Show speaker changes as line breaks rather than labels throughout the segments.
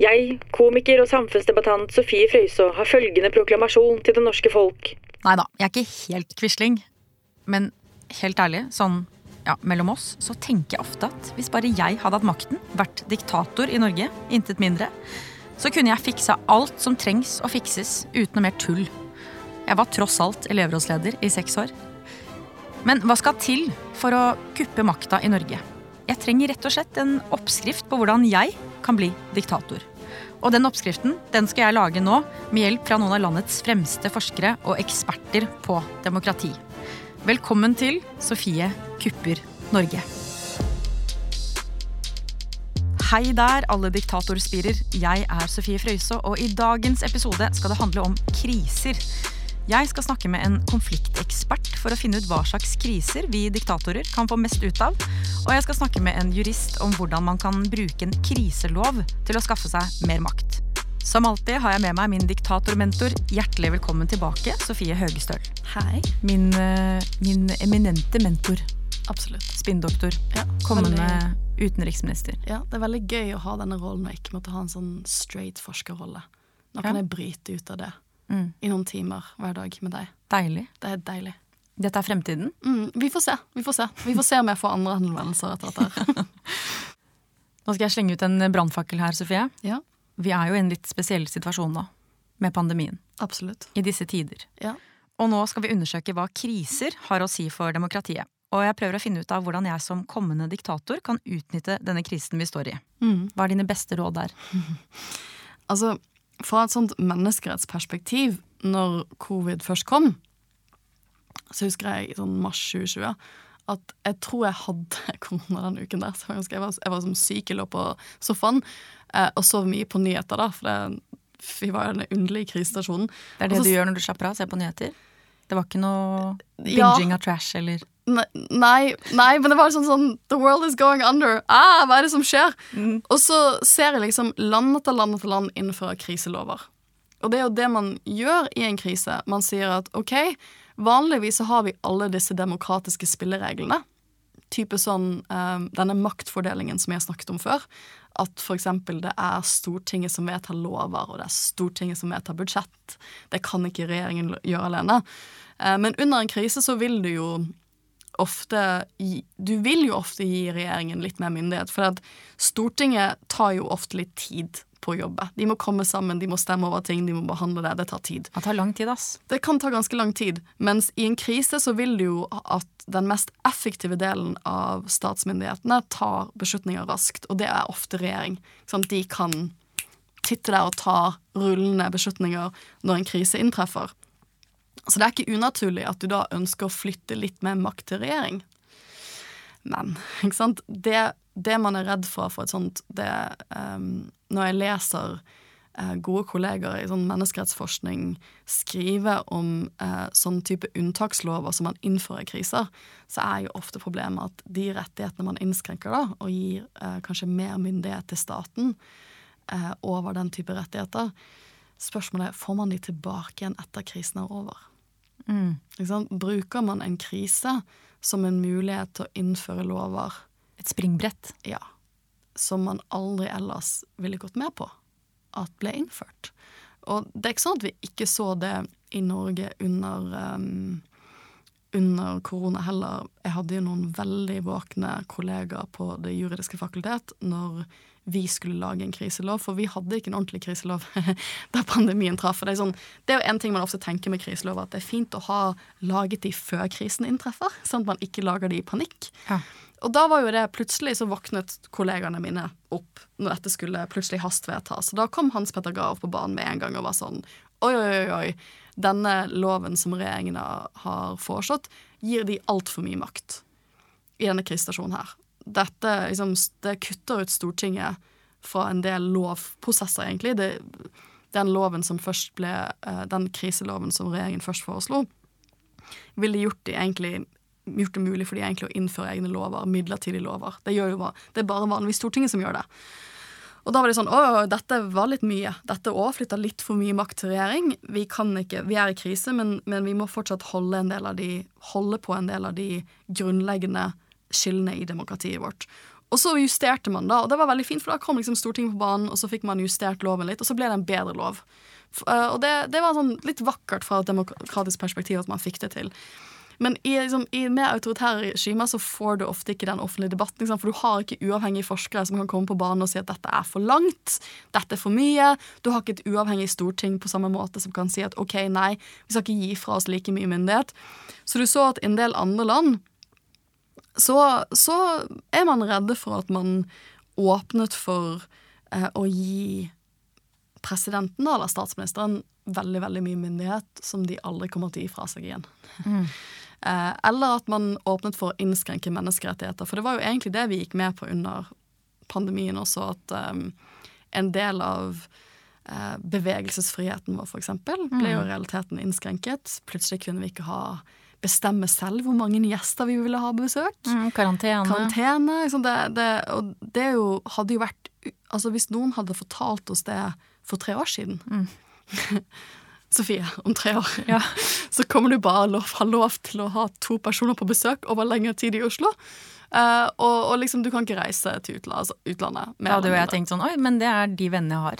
Jeg, komiker og samfunnsdebattant Sofie Frøysaa, har følgende proklamasjon til det norske folk.
Nei da, jeg er ikke helt Quisling. Men helt ærlig, sånn ja, mellom oss, så tenker jeg ofte at hvis bare jeg hadde hatt makten, vært diktator i Norge, intet mindre, så kunne jeg fiksa alt som trengs å fikses, uten noe mer tull. Jeg var tross alt elevrådsleder i seks år. Men hva skal til for å kuppe makta i Norge? Jeg trenger rett og slett en oppskrift på hvordan jeg kan bli diktator. Og den oppskriften den skal jeg lage nå med hjelp fra noen av landets fremste forskere og eksperter på demokrati. Velkommen til Sofie kupper Norge. Hei der, alle diktatorspirer. Jeg er Sofie Frøysaa, og i dagens episode skal det handle om kriser. Jeg skal snakke med en konfliktekspert for å finne ut hva slags kriser vi diktatorer kan få mest ut av. Og jeg skal snakke med en jurist om hvordan man kan bruke en kriselov til å skaffe seg mer makt. Som alltid har jeg med meg min diktatormentor. Hjertelig velkommen tilbake, Sofie Høgestøl.
Hei.
Min, eh, min eminente mentor.
Absolutt.
Spinndoktor.
Ja,
Kommende
veldig,
utenriksminister.
ja, det er veldig gøy å ha denne rollen og ikke måtte ha en sånn straight forskerrolle. Nå kan
Ja.
jeg bryte ut av det
Mm.
i noen timer hver dag med deg.
Deilig.
Det er deilig.
Dette er fremtiden.
Mm, vi får se. Vi får se Vi får se om jeg får andre henvendelser etter dette.
Nå skal jeg slenge ut en brannfakkel her, Sofie.
ja,
Vi er jo i en litt spesiell situasjon nå, med pandemien.
absolutt.
I disse tider.
Ja.
Og nå skal vi undersøke hva kriser har å si for demokratiet. Og jeg prøver å finne ut av hvordan jeg som kommende diktator kan utnytte denne krisen vi står i.
Mm.
Hva er dine beste råd der?
Altså, fra et sånt menneskerettsperspektiv, når covid først kom, så husker jeg i sånn mars 2020 at jeg tror jeg hadde korona den uken der. Så jeg, var, jeg var som syk, jeg lå på sofaen eh, og sov mye på nyheter, da, for det, vi var i den underlige krisestasjonen.
Det er det
Også,
du gjør når du slapper av? Ser på nyheter? Det var ikke noe
Ja.
binging av trash eller
Nei, nei, men det var sånn sånn The world is going under. Ah, hva er det som skjer? Og så ser jeg liksom land etter land etter land innføre kriselover. Og det er jo det man gjør i en krise. Man sier at OK, vanligvis så har vi alle disse demokratiske spillereglene. Type sånn um, denne maktfordelingen som jeg snakket om før. At eksempel det er Stortinget som vedtar lover, og det er Stortinget som vedtar budsjett. Det kan ikke regjeringen gjøre alene. Uh, men under en krise så vil du jo ofte Du vil jo ofte gi regjeringen litt mer myndighet, for at Stortinget tar jo ofte litt tid på å jobbe. De må komme sammen, de må stemme over ting, de må behandle det. Det tar tid.
Det tar lang tid, ass.
Det kan ta ganske lang tid, mens i en krise så vil du jo at den mest effektive delen av statsmyndighetene tar beslutninger raskt, og det er ofte regjering. Sånn de kan titte der og ta rullende beslutninger når en krise inntreffer. Så det er ikke unaturlig at du da ønsker å flytte litt mer makt til regjering. Men ikke sant? Det, det man er redd for for et sånt det, um, Når jeg leser uh, gode kolleger i sånn menneskerettsforskning skrive om uh, sånn type unntakslover som man innfører i kriser, så er jo ofte problemet at de rettighetene man innskrenker da, og gir uh, kanskje mer myndighet til staten over den type rettigheter, spørsmålet er får man de tilbake igjen etter krisen er over. Sant? Bruker man en krise som en mulighet til å innføre lover
Et springbrett.
ja, som man aldri ellers ville gått med på at ble innført. Og det er ikke sånn at vi ikke så det i Norge under, um, under korona heller. Jeg hadde jo noen veldig våkne kollegaer på Det juridiske fakultet når vi skulle lage en kriselov, for vi hadde ikke en ordentlig kriselov da pandemien traff. Det er, sånn, det er jo en ting man ofte tenker med kriselover, at det er fint å ha laget de før krisen inntreffer, sånn at man ikke lager de i panikk.
Ja.
Og da var jo det plutselig så våknet kollegaene mine opp når dette skulle plutselig hastvedtas. Så da kom Hans Petter Grav på banen med en gang og var sånn Oi, oi, oi. Denne loven som regjeringen har- har foreslått, gir de altfor mye makt i denne krisestasjonen her. Dette liksom, det kutter ut Stortinget fra en del lovprosesser, egentlig. Det, den loven som først ble eh, Den kriseloven som regjeringen først foreslo, ville gjort de egentlig gjort det mulig for de egentlig å innføre egne lover, midlertidige lover. Det, gjør bare, det er bare vanligvis Stortinget som gjør det. Og da var det sånn Å, dette var litt mye. Dette overflytter litt for mye makt til regjering. Vi kan ikke, vi er i krise, men, men vi må fortsatt holde, en del av de, holde på en del av de grunnleggende skillene i demokratiet vårt. og så justerte man da, og det var veldig fint, for da kom liksom Stortinget på banen, og så fikk man justert loven litt, og så ble det en bedre lov. Eh, og det, det var sånn litt vakkert fra et demokratisk perspektiv at man fikk det til. Men i, liksom, i mer autoritære regimer så får du ofte ikke den offentlige debatten. Liksom. For du har ikke uavhengige forskere som kan komme på banen og si at dette er for langt, dette er for mye. Du har ikke et uavhengig storting på samme måte som kan si at ok, nei, vi skal ikke gi fra oss like mye myndighet. Så du så at en del andre land så, så er man redde for at man åpnet for eh, å gi presidenten eller statsministeren veldig veldig mye myndighet som de aldri kommer til å gi fra seg igjen. Eh, eller at man åpnet for å innskrenke menneskerettigheter. For det var jo egentlig det vi gikk med på under pandemien også, at eh, en del av eh, bevegelsesfriheten vår, eksempel, ble jo realiteten innskrenket. Plutselig kunne vi ikke ha bestemme selv hvor mange gjester vi ville ha besøk
Mm, karantene.
karantene. Liksom det, det, og det jo, hadde jo vært Altså Hvis noen hadde fortalt oss det for tre år siden Sofie, om tre år
Ja.
så kommer du bare lov, ha lov til å ha to personer på besøk over lengre tid i Oslo. Eh, og, og liksom, du kan ikke reise til utlandet. Altså, utlandet
Da hadde jo jeg tenkt sånn Oi, men det er de vennene jeg har.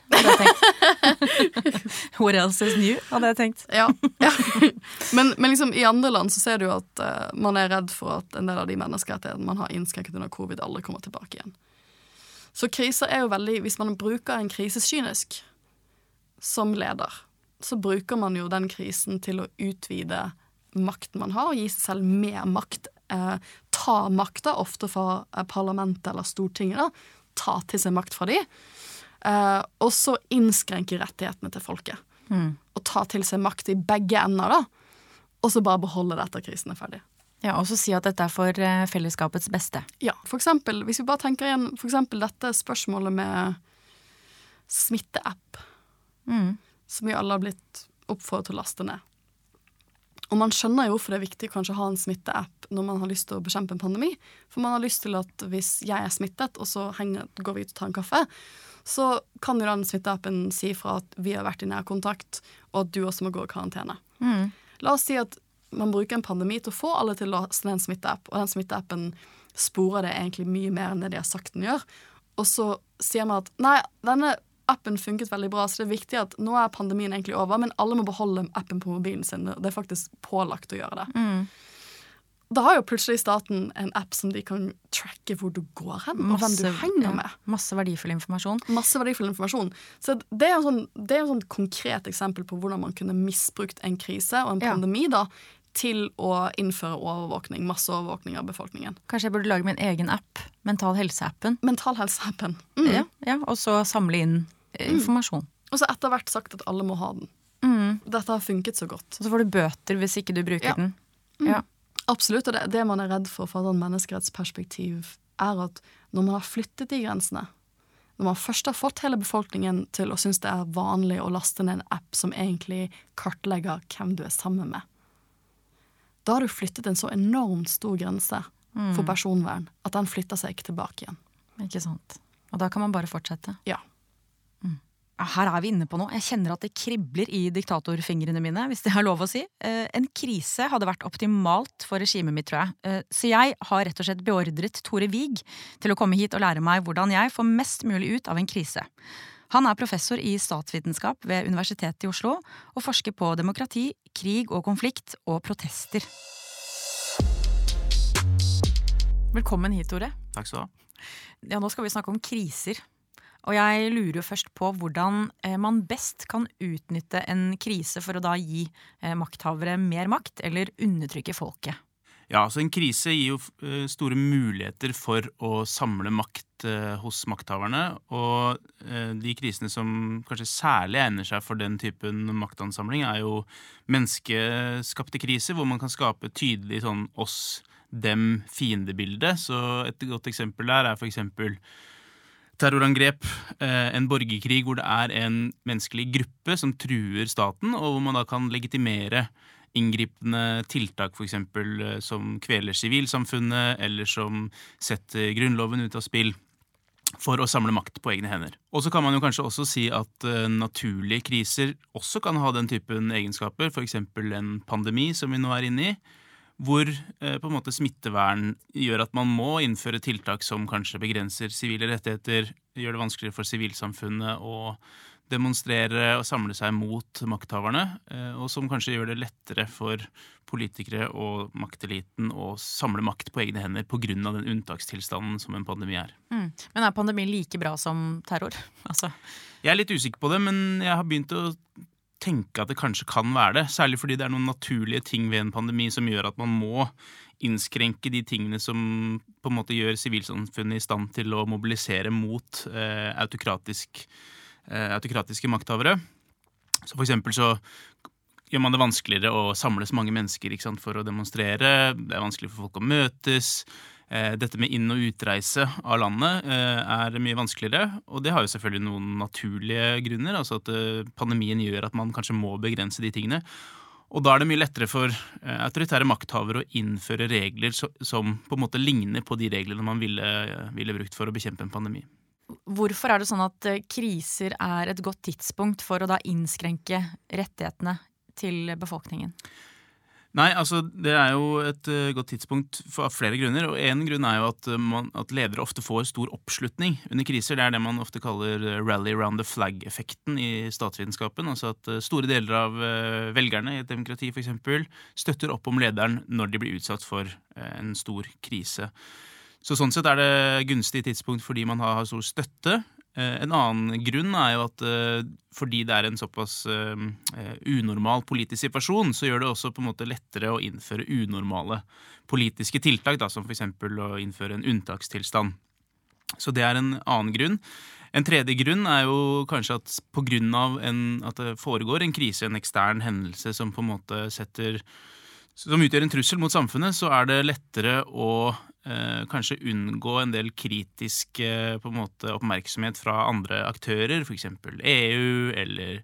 What else is new? Hadde jeg tenkt.
Ja, ja. Men, men liksom, i andre land så ser du at uh, man er redd for at en del av de menneskerettighetene man har innskrenket under covid, aldri kommer tilbake igjen. Så kriser er jo veldig Hvis man bruker en krise kynisk som leder, så bruker man jo den krisen til å utvide makten man har, og gi seg selv mer makt. Eh, ta makta, ofte fra eh, parlamentet eller Stortinget. da, Ta til seg makt fra de. Eh, og så innskrenke rettighetene til folket og ta til seg makt i begge ender, da. Og så bare beholde det etter krisen er ferdig.
Ja, Og så si at dette er for eh, fellesskapets beste.
Ja, for eksempel, hvis vi bare tenker igjen for eksempel dette spørsmålet med smitteapp,
Mm.
som vi alle har blitt oppfordret til å laste ned. Og man skjønner jo hvorfor det er viktig kanskje å ha en smitteapp når man har lyst til å bekjempe en pandemi. For man har lyst til at hvis jeg er smittet, og så henger, går vi ut og tar en kaffe, så kan jo den smitteappen si fra at vi har vært i nærkontakt, og at du også må gå i karantene.
Mm.
La oss si at man bruker en pandemi til å få alle til å laste en smitteapp, og den smitteappen sporer det egentlig mye mer enn det de har sagt den gjør. Og så sier man at nei, denne appen funket veldig bra, så det er viktig at nå er pandemien egentlig over, men alle må beholde appen på mobilen sin. Det er faktisk pålagt å gjøre det.
Mm.
Da har jo plutselig staten en app som de kan tracke hvor du går hen, og hvem du henger
ja,
med.
masse verdifull informasjon.
Masse verdifull informasjon. Så det er jo sånn, det er sånn konkret eksempel på hvordan man kunne misbrukt en krise og en
Ja.
pandemi da, til å innføre overvåkning, masseovervåkning av befolkningen.
Kanskje jeg burde lage min egen app. Mental helse-appen.
Mental helse-appen. Mm.
Ja, ja, og så samle inn eh, informasjon.
Og så etter hvert sagt at alle må ha den.
Mm.
Dette har funket så godt.
Og så får du bøter hvis ikke du bruker
Ja.
den. Ja.
Absolutt, og det, det man er redd for fra et menneskerettsperspektiv, er at når man har flyttet de grensene, når man først har fått hele befolkningen til å synes det er vanlig å laste ned en app som egentlig kartlegger hvem du er sammen med, da har du flyttet en så enormt stor grense for personvern at den flytter seg ikke tilbake igjen.
Ikke sant. Og da kan man bare fortsette.
Ja.
Her er vi inne på noe. Jeg kjenner at det kribler i diktatorfingrene mine, hvis det er lov å si. Eh, En krise hadde vært optimalt for regimet mitt, tror jeg. Eh, Så jeg har rett og slett beordret Tore Wiig til å komme hit og lære meg hvordan jeg får mest mulig ut av en krise. Han er professor i statsvitenskap ved Universitetet i Oslo og forsker på demokrati, krig og konflikt og protester. Velkommen hit, Tore.
Takk skal du ha.
Ja, nå skal vi snakke om kriser. Og jeg lurer jo først på hvordan eh, man best kan utnytte en krise for å da gi eh, makthavere mer makt, eller undertrykke folket.
Ja, altså En krise gir jo eh, store muligheter for å samle makt hos makthaverne. Og de krisene som kanskje særlig egner seg for den typen maktansamling, er jo menneskeskapte kriser, hvor man kan skape tydelig sånn oss-dem-fiendebilde. Så et godt eksempel der er for eksempel terrorangrep, eh, en borgerkrig hvor det er en menneskelig gruppe som truer staten, og hvor man da kan legitimere inngripende tiltak, f.eks. som kveler sivilsamfunnet, eller som setter Grunnloven ut av spill. For å samle makt på egne hender. Og så kan man jo kanskje også si at eh, naturlige kriser også kan ha den typen egenskaper, f.eks. en pandemi som vi nå er inne i, hvor eh, på en måte smittevern gjør at man må innføre tiltak som kanskje begrenser sivile rettigheter, gjør det vanskeligere for sivilsamfunnet å demonstrere og samle seg mot makthaverne, eh, og som kanskje gjør det lettere for politikere og makteliten å samle makt på egne hender pga. den unntakstilstanden som en pandemi er.
Mm. Men er pandemi like bra som terror? Altså.
Jeg er litt usikker på det, men jeg har begynt å tenke at det kanskje kan være det. Særlig fordi det er noen naturlige ting ved en pandemi som gjør at man må innskrenke de tingene som på en måte gjør sivilsamfunnet i stand til å mobilisere mot eh, autokratisk, eh, autokratiske makthavere. Så for eksempel så gjør man det vanskeligere å samles mange mennesker for å demonstrere. Det er vanskelig for folk å møtes. Eh, dette med inn- og utreise av landet eh, er mye vanskeligere. Og det har jo selvfølgelig noen naturlige grunner. altså at eh, Pandemien gjør at man kanskje må begrense de tingene. Og da er det mye lettere for autoritære makthavere å innføre regler som på en måte ligner på de reglene man ville, ville brukt for å bekjempe en pandemi.
Hvorfor er det sånn at kriser er et godt tidspunkt for å da innskrenke rettighetene til befolkningen?
Nei, altså det er jo et uh, godt tidspunkt for flere grunner. og En grunn er jo at, uh, man, at, ledere ofte får stor oppslutning under kriser. Det er det man ofte kaller uh, rally around the flag-effekten i statsvitenskapen. Altså at store deler av velgerne i et demokrati f.eks. støtter opp om lederen når de blir utsatt for en stor krise. Så Sånn sett er det gunstig tidspunkt fordi man har stor støtte. Eh, en annen grunn er jo at eh, fordi det er en såpass eh, unormal politisk situasjon, så gjør det også på en måte lettere å innføre unormale politiske tiltak, da, som f.eks. å innføre en unntakstilstand. Så det er en annen grunn. En tredje grunn er jo kanskje at pga. at det foregår en krise, en ekstern hendelse som på en måte setter som utgjør en trussel mot samfunnet, så er det lettere å eh, kanskje unngå en del kritisk eh, på en måte, oppmerksomhet fra andre aktører, f.eks. EU eller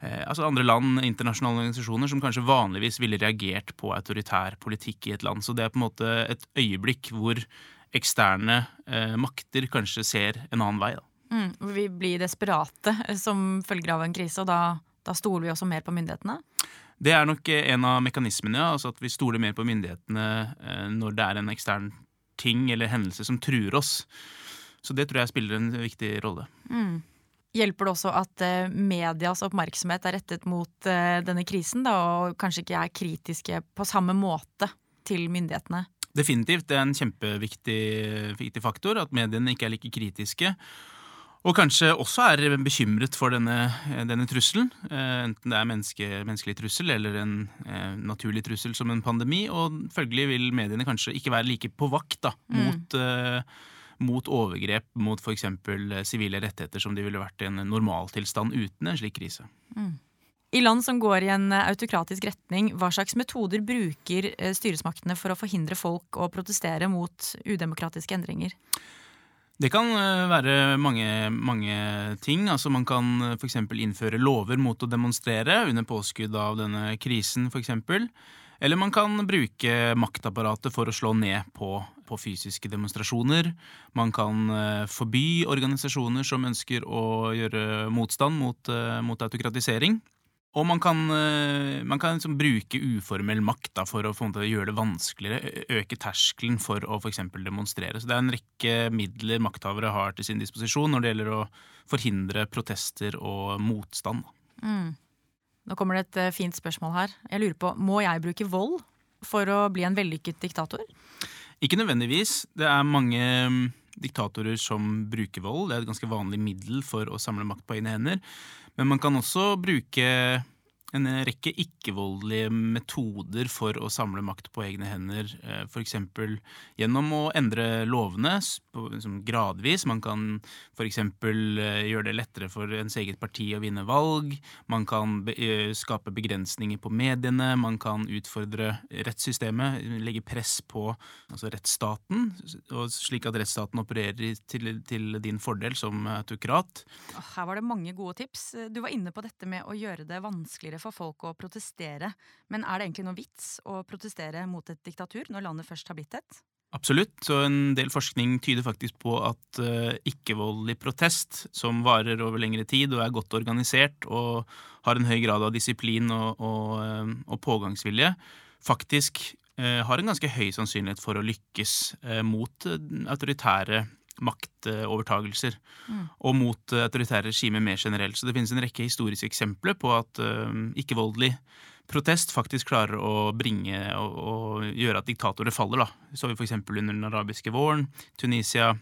eh, altså andre land, internasjonale organisasjoner, som kanskje vanligvis ville reagert på autoritær politikk i et land. Så det er på en måte et øyeblikk hvor eksterne eh, makter kanskje ser en annen vei.
Mm, vi blir desperate som følger av en krise, og da, da stoler vi også mer på myndighetene?
Det er nok en av mekanismene, ja, altså at vi stoler mer på myndighetene eh, når det er en ekstern ting eller hendelser som truer oss. Så det tror jeg spiller en viktig rolle.
Mm. Hjelper det også at uh, medias oppmerksomhet er rettet mot uh, denne krisen, da, og kanskje ikke er kritiske på samme måte til myndighetene?
Definitivt. Det er en kjempeviktig faktor at mediene ikke er like kritiske. Og kanskje også er bekymret for denne, denne trusselen. Eh, enten det er menneske, menneskelig trussel eller en eh, naturlig trussel som en pandemi. Og følgelig vil mediene kanskje ikke være like på vakt da, mm. mot, eh, mot, overgrep mot f.eks. sivile rettigheter som de ville vært i en normaltilstand uten en slik krise. Mm.
I land som går i en autokratisk retning, hva slags metoder bruker eh, styresmaktene for å forhindre folk å protestere mot udemokratiske endringer?
Det kan eh, være mange, mange ting. Altså Man kan eh, f.eks. innføre lover mot å demonstrere under påskudd av denne krisen, f.eks. Eller man kan bruke maktapparatet for å slå ned på, på fysiske demonstrasjoner. Man kan uh, forby organisasjoner som ønsker å gjøre motstand mot, mot autokratisering. Og man kan, eh, man kan liksom bruke uformell makt da, for å gjøre det vanskeligere, øke terskelen for å f.eks. demonstrere. Så det er en rekke midler makthavere har til sin disposisjon når det gjelder å forhindre protester og motstand. Mm.
Nå kommer det et eh, fint spørsmål her. Jeg lurer på, Må jeg bruke vold for å bli en vellykket diktator?
Ikke nødvendigvis. Det er mange mm, diktatorer som bruker vold. Det er et ganske vanlig middel for å samle makt på egne hender. Men man kan også bruke en rekke ikke-voldelige metoder for å samle makt på egne hender. Eh, F.eks. gjennom å endre lovene liksom gradvis. Man kan f.eks. Eh, gjøre det lettere for ens eget parti å vinne valg. Man kan eh, skape begrensninger på mediene. Man kan utfordre rettssystemet, legge press på altså rettsstaten, slik at rettsstaten opererer til, din fordel som autokrat.
Her var det mange gode tips. Du var inne på dette med å gjøre det vanskeligere for folk å protestere. Men er det egentlig noe vits å protestere mot et diktatur når landet først har blitt et?
Absolutt. og en del forskning tyder faktisk på at uh, ikke-voldelig protest, som varer over lengre tid og er godt organisert og har en høy grad av disiplin og, og, uh, og pågangsvilje, faktisk eh, har en ganske høy sannsynlighet for å lykkes eh, mot eh, autoritære maktovertagelser.
Mm.
Og mot eh, autoritære regimer mer generelt. Så det finnes en rekke historiske eksempler på at uh, ikke-voldelig protest faktisk klarer å bringe og, og gjøre at diktatorer faller. da. Så vi f.eks. under den arabiske våren. Tunisia,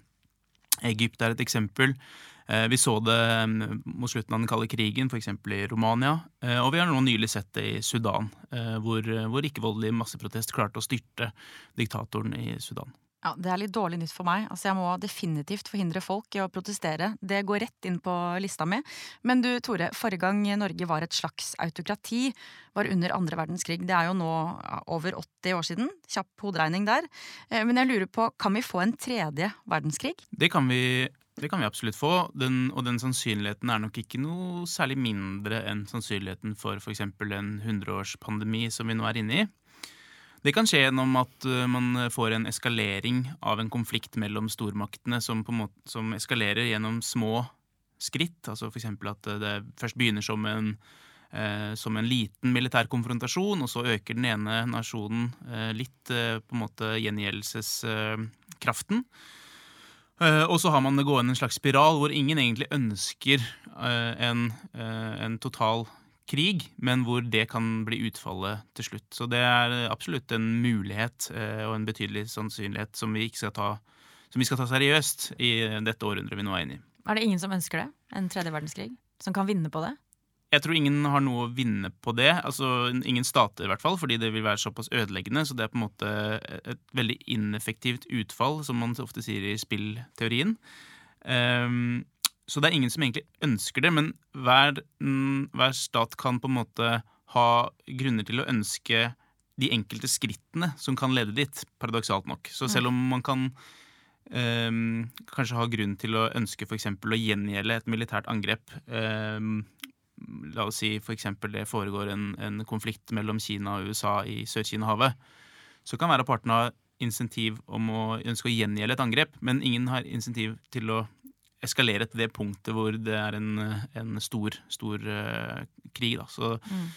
Egypt er et eksempel. Eh, Vi så det mm, mot slutten av den kalde krigen, f.eks. i Romania. Og vi har nå nylig sett det i Sudan, hvor, hvor ikke-voldelig masseprotest klarte å styrte diktatoren i Sudan.
Ja, Det er litt dårlig nytt for meg. Altså, Jeg må definitivt forhindre folk i å protestere. Det går rett inn på lista mi. Men du, Tore, forrige gang Norge var et slags autokrati, var under andre verdenskrig. Det er jo nå over 80 år siden. Kjapp hoderegning der. Eh, Men jeg lurer på, kan vi få en tredje verdenskrig?
Det kan vi, det kan vi absolutt få, den, og den sannsynligheten er nok ikke noe særlig mindre enn sannsynligheten for f.eks. en hundreårspandemi som vi nå er inne i. Det kan skje gjennom at uh, man får en eskalering av en konflikt mellom stormaktene som, på måte, som eskalerer gjennom små skritt. Altså f.eks. at uh, det først begynner som en, eh, som en liten militær konfrontasjon, og så øker den ene nasjonen eh, litt eh, på en måte gjengjeldelseskraften. Eh, og så har man det gående en slags spiral hvor ingen egentlig ønsker eh, en, eh, en total krig, men hvor det kan bli utfallet til slutt. Så det er absolutt en mulighet eh, og en betydelig sannsynlighet som vi, ikke skal ta, som vi skal ta seriøst i dette århundret vi nå er inne i.
Er det ingen som ønsker det? En tredje verdenskrig? Som kan vinne på det?
Jeg tror ingen har noe å vinne på det. altså Ingen stater, i hvert fall, fordi det vil være såpass ødeleggende. Så det er på en måte et veldig ineffektivt utfall, som man ofte sier i spillteorien. Ehm, så det er ingen som egentlig ønsker det, men hver, mm, hver stat kan på en måte ha grunner til å ønske de enkelte skrittene som kan lede dit, paradoksalt nok. Så selv om man kan um, kanskje ha grunn til å ønske f.eks. å gjengjelde et militært angrep um, La oss si f.eks. det foregår en, en konflikt mellom Kina og USA i Sør-Kina-havet. Så kan være av partene ha insentiv om å ønske å gjengjelde et angrep, men ingen har insentiv til å eskalere til det punktet hvor det er en, en stor, stor uh, krig. Da. Så,
Mm.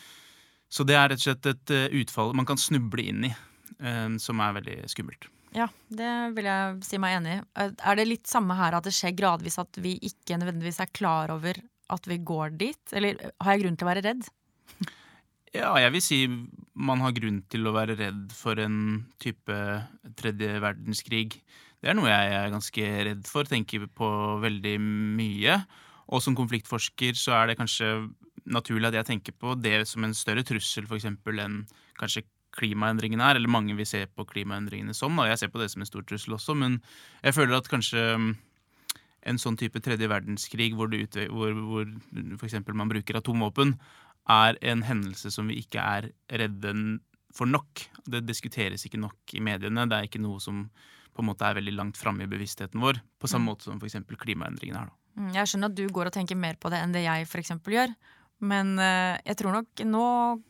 så det er rett og slett et eh, utfall man kan snuble inn i, um, som er veldig skummelt.
Ja, det vil jeg si meg enig i. Er det litt samme her at det skjer gradvis at vi ikke nødvendigvis er klar over at vi går dit? Eller har jeg grunn til å være redd?
Ja, jeg vil si man har grunn til å være redd for en type tredje verdenskrig. Det er noe jeg er ganske redd for, tenker på veldig mye. Og som konfliktforsker så er det kanskje naturlig at jeg tenker på det som en større trussel eksempel enn kanskje klimaendringene er, eller mange vil se på klimaendringene som. Da. Jeg ser på det som en stor trussel også, men jeg føler at kanskje mm, en sånn type tredje verdenskrig hvor, det hvor, hvor eksempel man bruker atomvåpen, er en hendelse som vi ikke er redde for nok. Det diskuteres ikke nok i mediene. Det er ikke noe som på en måte er veldig langt framme i bevisstheten vår, på samme
Mm.
måte som f.eks. klimaendringene er. Da.
Mm, Jeg skjønner at du går og tenker mer på det enn det jeg eksempel gjør. Men eh, jeg tror nok nå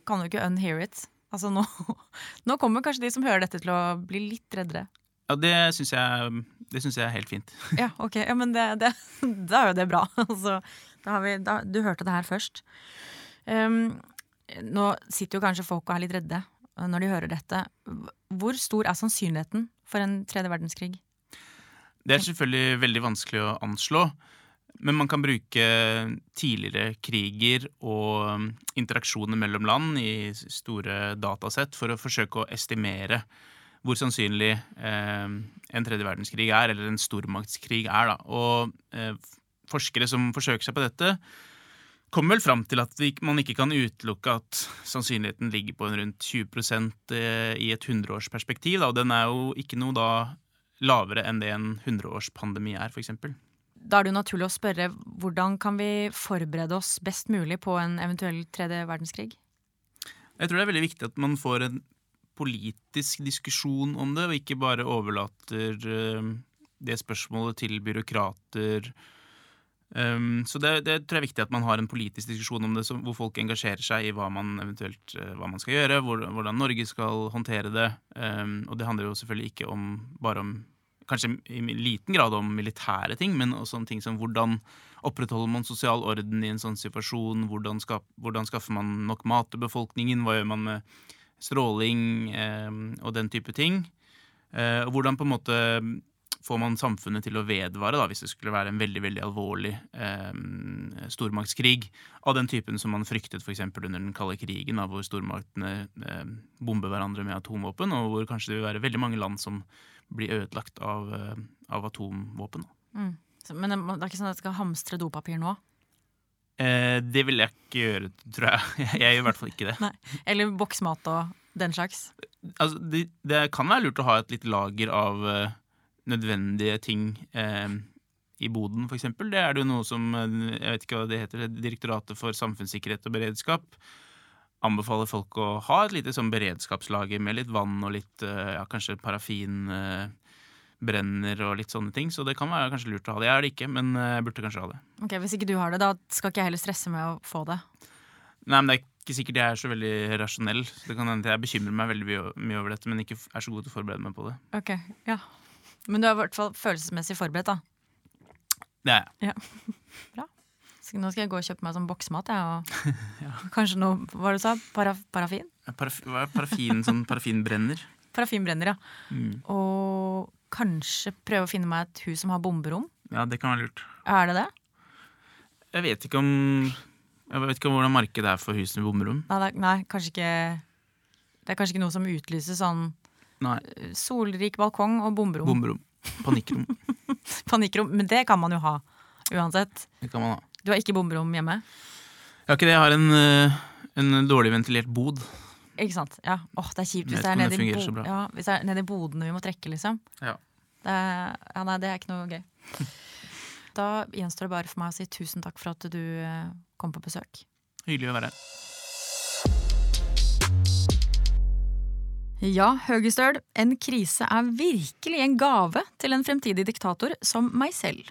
kan du ikke unhear it. Altså nå, nå kommer kanskje de som hører dette til å bli litt reddere.
Ja, det syns jeg, jeg er helt fint.
Ja, ok. Ja, men det, det, da er jo det bra. Altså, da har vi, da, du hørte det her først. Um, nå sitter jo kanskje folk og er litt redde eh, når de hører dette. Hvor stor er sannsynligheten for en tredje verdenskrig?
Det er selvfølgelig veldig vanskelig å anslå, men man kan bruke tidligere kriger og um, interaksjoner mellom land i store datasett for å forsøke å estimere hvor sannsynlig eh, en tredje verdenskrig er, eller en stormaktskrig er. Og eh, forskere som forsøker seg på dette, kommer vel fram til at man ikke kan utelukke at sannsynligheten ligger på en rundt 20 eh, i et hundreårsperspektiv. Og den er jo ikke noe da lavere enn det en hundreårspandemi er, f.eks.
Da er det jo naturlig å spørre hvordan kan vi forberede oss best mulig på en eventuell tredje verdenskrig?
Jeg tror det er veldig viktig at man får en politisk diskusjon om det, og ikke bare overlater eh, det spørsmålet til byråkrater. Um, så det, det tror jeg er viktig at man har en politisk diskusjon om det, som, hvor folk engasjerer seg i hva man eventuelt uh, hva man skal gjøre, hvor, hvordan Norge skal håndtere det. Um, og det handler jo selvfølgelig ikke om, bare om Kanskje i liten grad om militære ting, men også om ting som hvordan opprettholder man sosial orden i en sånn situasjon, hvordan, skap, hvordan skaffer man nok mat til befolkningen, hva gjør man med stråling um, og den type ting. Uh, og hvordan på en måte får man samfunnet til å vedvare da, hvis det skulle være en veldig veldig alvorlig eh, stormaktskrig av den typen som man fryktet f.eks. under den kalde krigen, da, hvor stormaktene eh, bomber hverandre med atomvåpen, og hvor kanskje det vil være veldig mange land som blir ødelagt av, eh, av atomvåpen.
Mm. Men det er ikke sånn at jeg skal hamstre dopapir nå?
Eh, det vil jeg ikke gjøre, tror jeg. Jeg gjør i hvert fall ikke det.
Nei. Eller boksmat og den slags?
Altså, det, det, kan være lurt å ha et litt lager av uh, nødvendige ting eh, i boden, f.eks. Det er det jo noe som jeg vet ikke hva det heter, Direktoratet for samfunnssikkerhet og beredskap anbefaler folk å ha et lite sånn beredskapslager med litt vann og litt uh, ja, kanskje parafin brenner og litt sånne ting. Så det kan være kanskje lurt å ha det. Jeg er det ikke, men jeg burde kanskje ha det.
Ok, Hvis ikke du har det, da skal ikke jeg heller stresse med å få det?
Nei, men det er ikke sikkert jeg er så veldig rasjonell. Så det kan hende jeg bekymrer meg veldig mye over dette, men ikke er så god til å forberede meg på det.
Ok, ja. Men du er i hvert fall følelsesmessig forberedt, da?
Det er jeg.
Ja. Bra. Så nå skal jeg gå og kjøpe meg sånn boksmat, jeg, og ja. kanskje noe Hva du sa? Para, parafin?
Paraf, parafin, sånn parafinbrenner.
Parafinbrenner, ja. Mm. Og kanskje prøve å finne meg et hus som har bomberom.
Ja, det kan være lurt.
Er det det?
Jeg vet ikke om Jeg vet ikke hvordan markedet er for hus med bomberom.
Nei, nei, kanskje ikke Det er kanskje ikke noe som utlyser sånn
nei.
solrik balkong og bomberom.
Bomberom. Panikkrom.
Panikkrom. Men det kan man jo ha uansett.
Det kan man ha.
Du har ikke bomberom hjemme?
Jeg har ikke det. Jeg har en, eh, en dårlig ventilert bod.
Ikke sant. Ja. Åh, det er kjipt hvis det er nede i, bo ja, hvis det er nede i bodene vi må trekke, liksom.
Ja.
Det, ja, nei, det er ikke noe gøy. Da gjenstår det bare for meg å si tusen takk for at du eh, kom på besøk.
Hyggelig å være her.
Ja, Høgestøl, en krise er virkelig en gave til en fremtidig diktator som meg selv.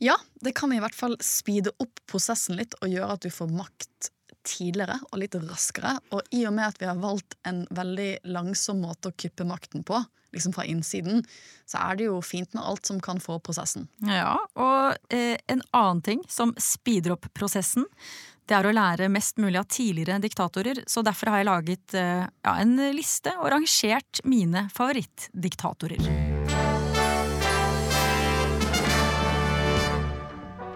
Ja, det kan i hvert fall speede opp prosessen litt og gjøre at du får makt tidligere og litt raskere. Og i og med at vi har valgt en veldig langsom måte å kuppe makten på, liksom fra innsiden, så er det jo fint med alt som kan få prosessen.
Ja, og eh, en annen ting som speeder opp prosessen, det er å lære mest mulig av tidligere diktatorer, så derfor har jeg laget eh, ja, en liste og rangert mine favorittdiktatorer.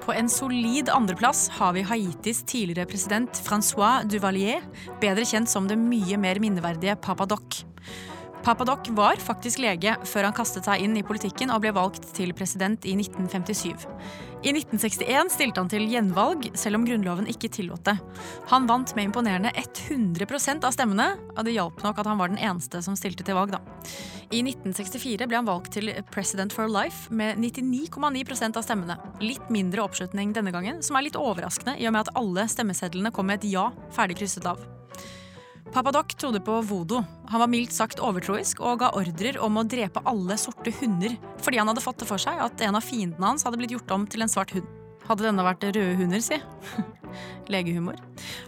På en solid andreplass har vi Haitis tidligere president Francois Duvalier, bedre kjent som det mye mer minneverdige Papa Doc. Papa Doc var faktisk lege før han kastet seg inn i politikken og ble valgt til president i 1957. I 1961 stilte han til gjenvalg, selv om grunnloven ikke tillot det. Han vant med imponerende 100% av stemmene, og det hjalp nok at han var den eneste som stilte til valg, da. I 1964 ble han valgt til president for life med 99,9% av stemmene. Litt mindre oppslutning denne gangen, som er litt overraskende i og med at alle stemmesedlene kom med et ja ferdig krysset av. Papadoc trodde på vodo. Han var mildt sagt overtroisk og ga ordrer om å drepe alle sorte hunder fordi han hadde fått det for seg at en av fiendene hans hadde blitt gjort om til en svart hund. Hadde denne vært røde hunder, si. Legehumor.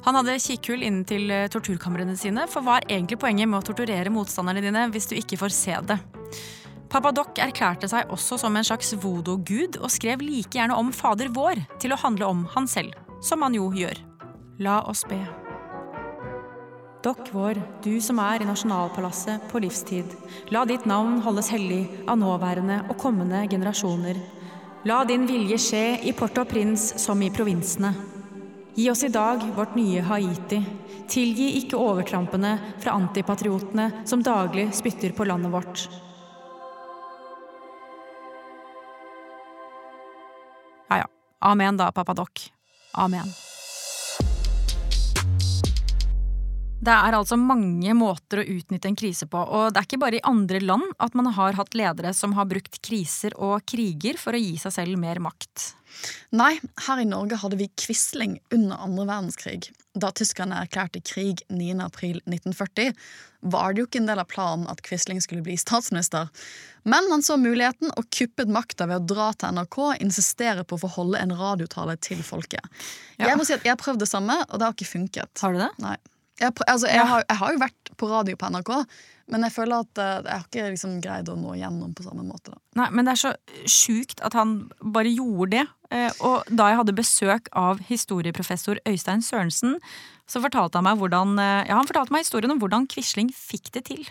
Han hadde kikkhull inn til eh, torturkamrene sine, for hva er egentlig poenget med å torturere motstanderne dine hvis du ikke får se det? Papadok erklærte seg også som en slags voodoo-gud og skrev like gjerne om Fader vår til å handle om han selv, som han jo gjør. La oss be. Dokk vår, du som er i nasjonalpalasset på livstid. La ditt navn holdes hellig av nåværende og kommende generasjoner. La din vilje skje i Port-au-Prince som i provinsene. Gi oss i dag vårt nye Haiti. Tilgi ikke overtrampene fra antipatriotene som daglig spytter på landet vårt. Ja ja. Amen da, pappa Dokk. Amen. Det er altså mange måter å utnytte en krise på, og det er ikke bare i andre land at man har hatt ledere som har brukt kriser og kriger for å gi seg selv mer makt.
Nei, her i Norge hadde vi Quisling under andre verdenskrig. Da tyskerne erklærte krig 9.4.1940, var det jo ikke en del av planen at Quisling skulle bli statsminister. Men han så muligheten og kuppet makta ved å dra til NRK og insistere på å få holde en radiotale til folket. Jeg må si at jeg har prøvd det samme, og det har ikke funket.
Har du det?
Nei. Jeg, altså, jeg, har, jeg, har, jo vært på radio på NRK, Men jeg føler at eh, jeg har ikke liksom greid å nå gjennom på samme måte. da.
Nei, men det er så sjukt at han bare gjorde det. Eh, Og da jeg hadde besøk av historieprofessor Øystein Sørensen, så fortalte han meg hvordan eh, Ja, han fortalte meg historien om hvordan Quisling fikk det til.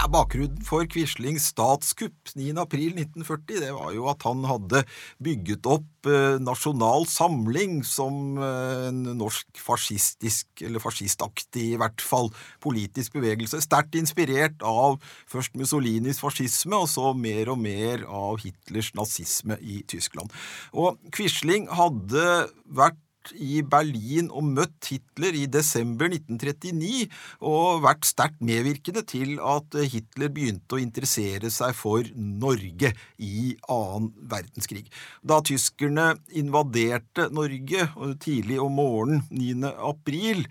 Ja, Bakgrunnen for Quislings statskupp 9.4.1940 det var jo at han hadde bygget opp eh, Nasjonal Samling som eh, en norsk fascistisk, eller fascistaktig i hvert fall, politisk bevegelse. Sterkt inspirert av først Mussolinis fascisme, og så mer og mer av Hitlers nazisme i Tyskland. Og Quisling hadde vært i Berlin og møtt Hitler i desember 1939 og vært sterkt medvirkende til at Hitler begynte å interessere seg for Norge i annen verdenskrig. Da tyskerne invaderte Norge tidlig om morgenen 9. april,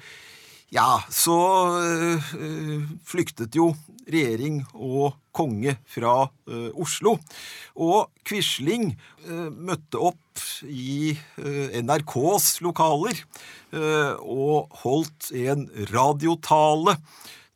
ja, så øh, flyktet jo regjering og konge fra øh, Oslo. Og Quisling møtte opp i øh, NRKs lokaler øh, og holdt en radiotale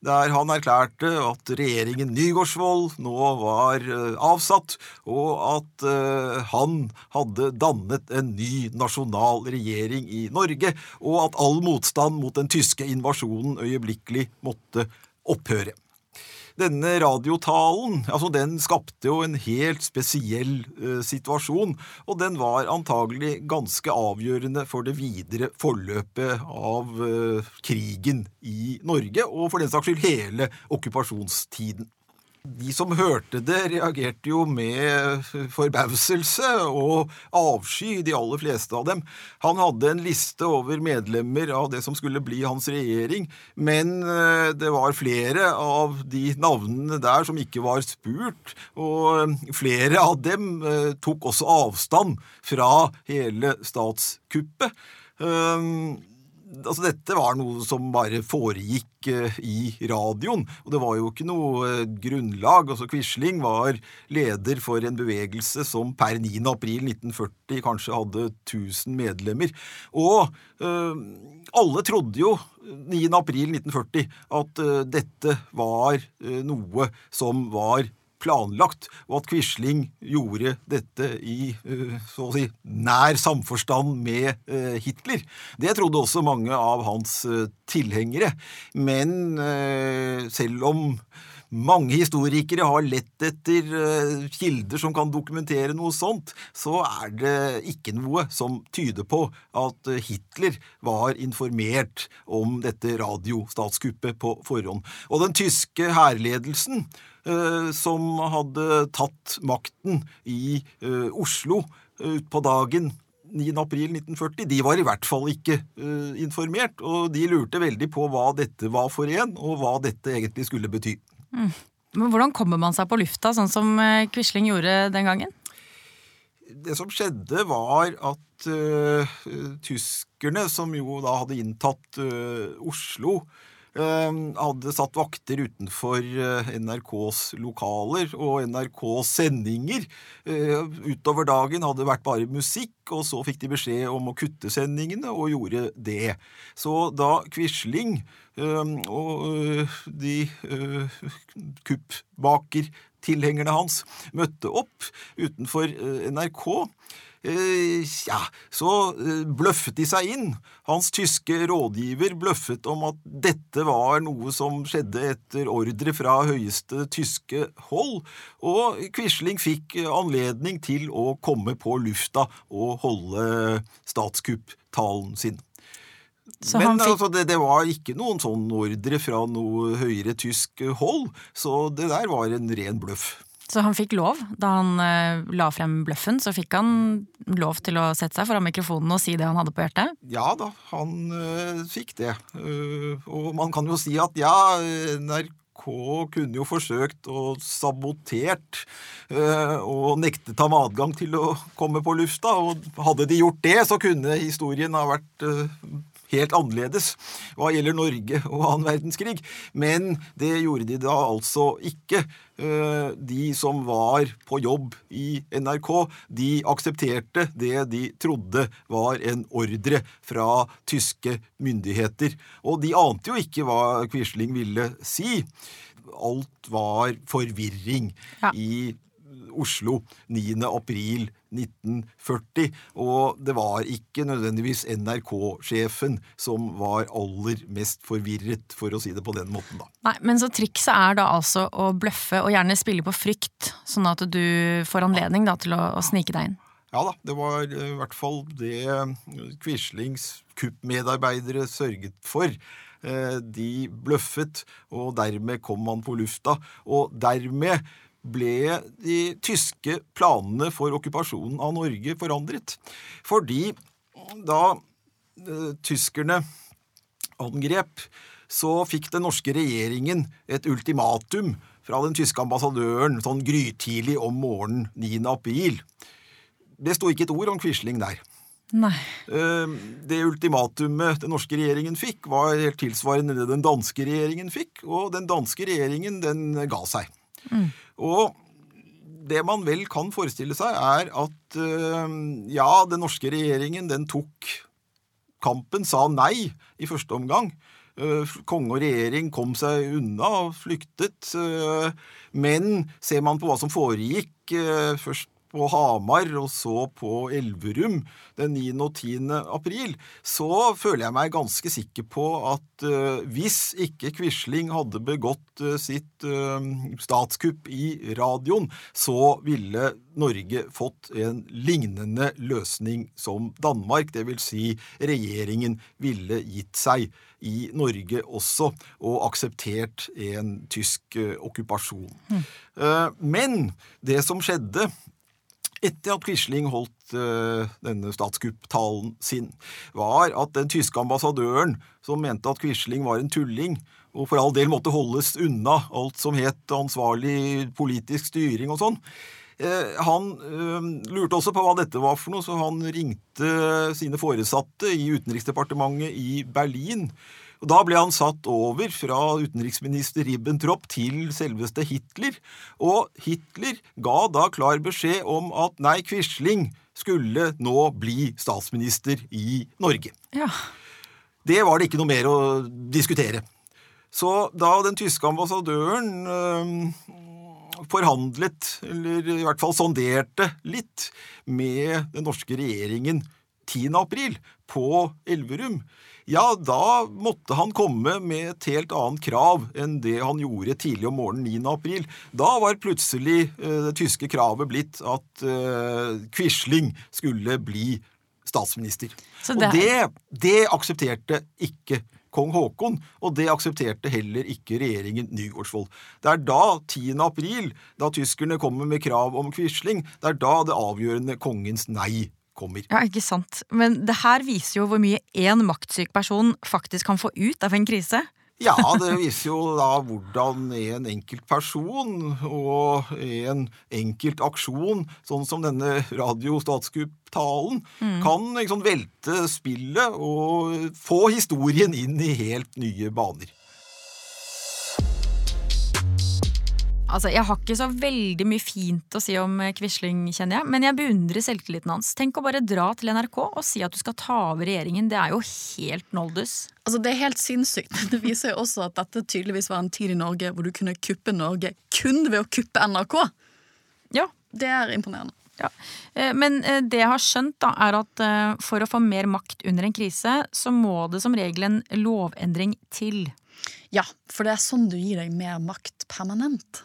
der han erklærte at regjeringen Nygaardsvold nå var eh, avsatt, og at eh, han hadde dannet en ny nasjonal regjering i Norge, og at all motstand mot den tyske invasjonen øyeblikkelig måtte opphøre. Denne radiotalen altså den skapte jo en helt spesiell eh, situasjon, og den var antagelig ganske avgjørende for det videre forløpet av eh, krigen i Norge, og for den saks skyld hele okkupasjonstiden. De som hørte det, reagerte jo med forbauselse og avsky, de aller fleste av dem. Han hadde en liste over medlemmer av det som skulle bli hans regjering, men eh, det var flere av de navnene der som ikke var spurt, og flere av dem eh, tok også avstand fra hele statskuppet. Altså Dette var noe som bare foregikk eh, i radioen, og det var jo ikke noe eh, grunnlag. altså Quisling var leder for en bevegelse som per 9. april 1940 kanskje hadde 1000 medlemmer. Og eh, alle trodde jo 9. april 1940 at eh, dette var eh, noe som var planlagt, og at Quisling gjorde dette i eh, så å si, nær samforstand med eh, Hitler. Det trodde også mange av hans eh, tilhengere. Men selv om mange historikere har lett etter kilder som kan dokumentere noe sånt, så er det ikke noe som tyder på at Hitler var informert om dette radiostatskuppet på forhånd. Og den tyske hærledelsen som hadde tatt makten i eh, Oslo eh, utpå dagen 9. april 1940, de var i hvert fall ikke eh, informert, og de lurte veldig på hva dette var for en, og hva dette egentlig skulle bety.
Men hvordan kommer man seg på lufta, sånn som eh, Quisling gjorde den gangen?
Det som skjedde, var at eh, tyskerne, som jo da hadde inntatt eh, Oslo, eh, hadde satt vakter utenfor eh, NRKs lokaler, og NRKs sendinger eh, utover dagen hadde det vært bare musikk, og så fikk de beskjed om å kutte sendingene, og gjorde det. Så da Quisling eh, og eh, de kuppbakertilhengerne hans møtte opp utenfor NRK, ja, så eh, bløffet de seg inn. Hans tyske rådgiver bløffet om at dette var noe som skjedde etter ordre fra høyeste tyske hold, og Quisling fikk eh, anledning til å komme på lufta og holde statskupptalen sin.
Så
Men
fikk-
altså, det, det var ikke noen sånn ordre fra noe høyere tysk hold, så det der var en ren bløff.
Så han fikk lov, da han eh, la frem bløffen, så fikk han lov til å sette seg foran mikrofonen og si det han hadde på hjertet?
Ja da, han øh, fikk det. Øh, og man kan jo si at ja, NRK kunne jo forsøkt og sabotert og nektet ham adgang til å komme på lufta, og hadde de gjort det, så kunne historien ha vært helt annerledes hva gjelder Norge og annen verdenskrig. Men det gjorde de da altså ikke. Eh, de som var på jobb i NRK, de aksepterte det de trodde var en ordre fra tyske myndigheter. Og de ante jo ikke hva Quisling ville si. Alt var forvirring
Ja.
i Oslo 9. april 1940. Og det var ikke nødvendigvis NRK-sjefen som var aller mest forvirret, for å si det på den måten, da.
Nei, Men så trikset er da altså å bløffe og gjerne spille på frykt, sånn at du får anledning da til å, å snike deg inn.
Ja da, det var eh, i hvert fall det eh, Quislings kuppmedarbeidere sørget for. Eh, De bløffet, og dermed kom man på lufta. Og dermed ble de tyske planene for okkupasjonen av Norge forandret. Fordi da eh, tyskerne angrep, så fikk den norske regjeringen et ultimatum fra den tyske ambassadøren sånn grytidlig om morgenen 9. april. Det sto ikke et ord om Quisling der.
Nei.
Eh, Det ultimatumet den norske regjeringen fikk, var helt tilsvarende det den danske regjeringen fikk, og den danske regjeringen den ga seg. Og det man vel kan forestille seg, er at eh, ja, den norske regjeringen den tok kampen, sa nei i første omgang. Eh, Konge og regjering kom seg unna og flyktet. eh, Men ser man på hva som foregikk, først på Hamar og så på Elverum den 9. og 10. april, så føler jeg meg ganske sikker på at uh, hvis ikke Quisling hadde begått uh, sitt uh, statskupp i radioen, så ville Norge fått en lignende løsning som Danmark. Det vil si, regjeringen ville gitt seg i Norge også, og akseptert en tysk okkupasjon. Eh, Men det som skjedde etter at Quisling holdt eh, denne statskupptalen sin, var at den tyske ambassadøren, som mente at Quisling var en tulling, og for all del måtte holdes unna alt som het ansvarlig politisk styring og sånn, eh, han eh, lurte også på hva dette var for noe, så han ringte sine foresatte i Utenriksdepartementet i Berlin. Og Da ble han satt over fra utenriksminister Ribbentrop til selveste Hitler, og Hitler ga da klar beskjed om at nei, Quisling skulle nå bli statsminister i Norge.
Ja.
Det var det ikke noe mer å diskutere. Så da den tyske ambassadøren øh, forhandlet, eller i hvert fall sonderte litt, med den norske regjeringen 10. april på Elverum, ja, da måtte han komme med et helt annet krav enn det han gjorde tidlig om morgenen 9. april. Da var plutselig øh, det tyske kravet blitt at øh, Quisling skulle bli statsminister.
Så
Og
det-
det, det aksepterte ikke kong Haakon, og det aksepterte heller ikke regjeringen Nygaardsvold. Det er da, 10. april, da tyskerne kommer med krav om Quisling, det er da det avgjørende kongens nei kommer.
Ja, ikke sant. Men det her viser jo hvor mye én maktsyk person faktisk kan få ut av en krise.
Ja, det viser jo da hvordan en enkelt person og en enkelt aksjon, sånn som denne radio-statskupp-talen, kan liksom velte spillet og få historien inn i helt nye baner.
Altså, Jeg har ikke så veldig mye fint å si om eh, Quisling, kjenner jeg, men jeg beundrer selvtilliten hans. Tenk å bare dra til NRK og si at du skal ta over regjeringen. Det er jo helt noldus.
Altså, det er helt sinnssykt. Det viser jo også at dette tydeligvis var en tid i Norge hvor du kunne kuppe Norge kun ved å kuppe NRK.
Ja,
Det er imponerende.
Ja. Eh, Men eh, det jeg har skjønt, da, er at for å få mer makt under en krise, så må det som regel en lovendring til.
Ja, for det er sånn du gir deg mer makt permanent.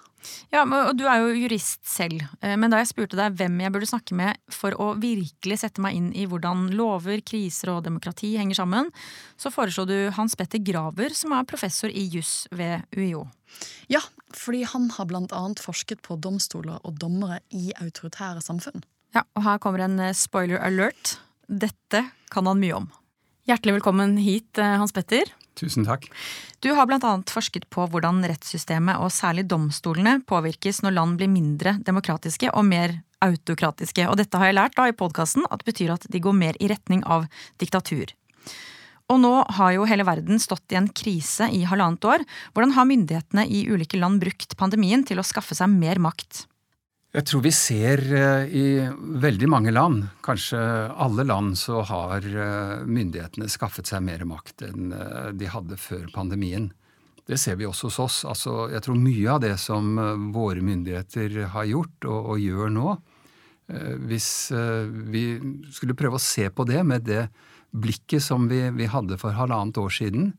Ja, og Du er jo jurist selv, eh, men da jeg spurte deg hvem jeg burde snakke med for å virkelig sette meg inn i hvordan lover, kriser og demokrati henger sammen, så foreslo du Hans Petter Graver, som er professor i juss ved UiO.
Ja, fordi han har blant annet forsket på domstoler og dommere i autoritære samfunn.
Ja, og her kommer en eh, spoiler alert. Dette kan han mye om. Hjertelig velkommen hit, eh, Hans Petter.
Tusen takk.
Du har annet forsket på hvordan rettssystemet og særlig domstolene påvirkes når land blir mindre demokratiske og mer autokratiske. Og dette har jeg lært da i podkasten at det betyr at de går mer i retning av diktatur. Og nå har jo hele verden stått i en krise i halvannet år. Hvordan har myndighetene i ulike land brukt pandemien til å skaffe seg mer makt?
Jeg tror vi ser eh, i veldig mange land, kanskje alle land, så har eh, myndighetene skaffet seg mer makt enn eh, de hadde før pandemien. Det ser vi også hos oss. Altså, jeg tror mye av det som våre myndigheter har gjort og, og gjør nå, hvis vi skulle prøve å se på det med det blikket som vi, vi hadde for halvannet år siden,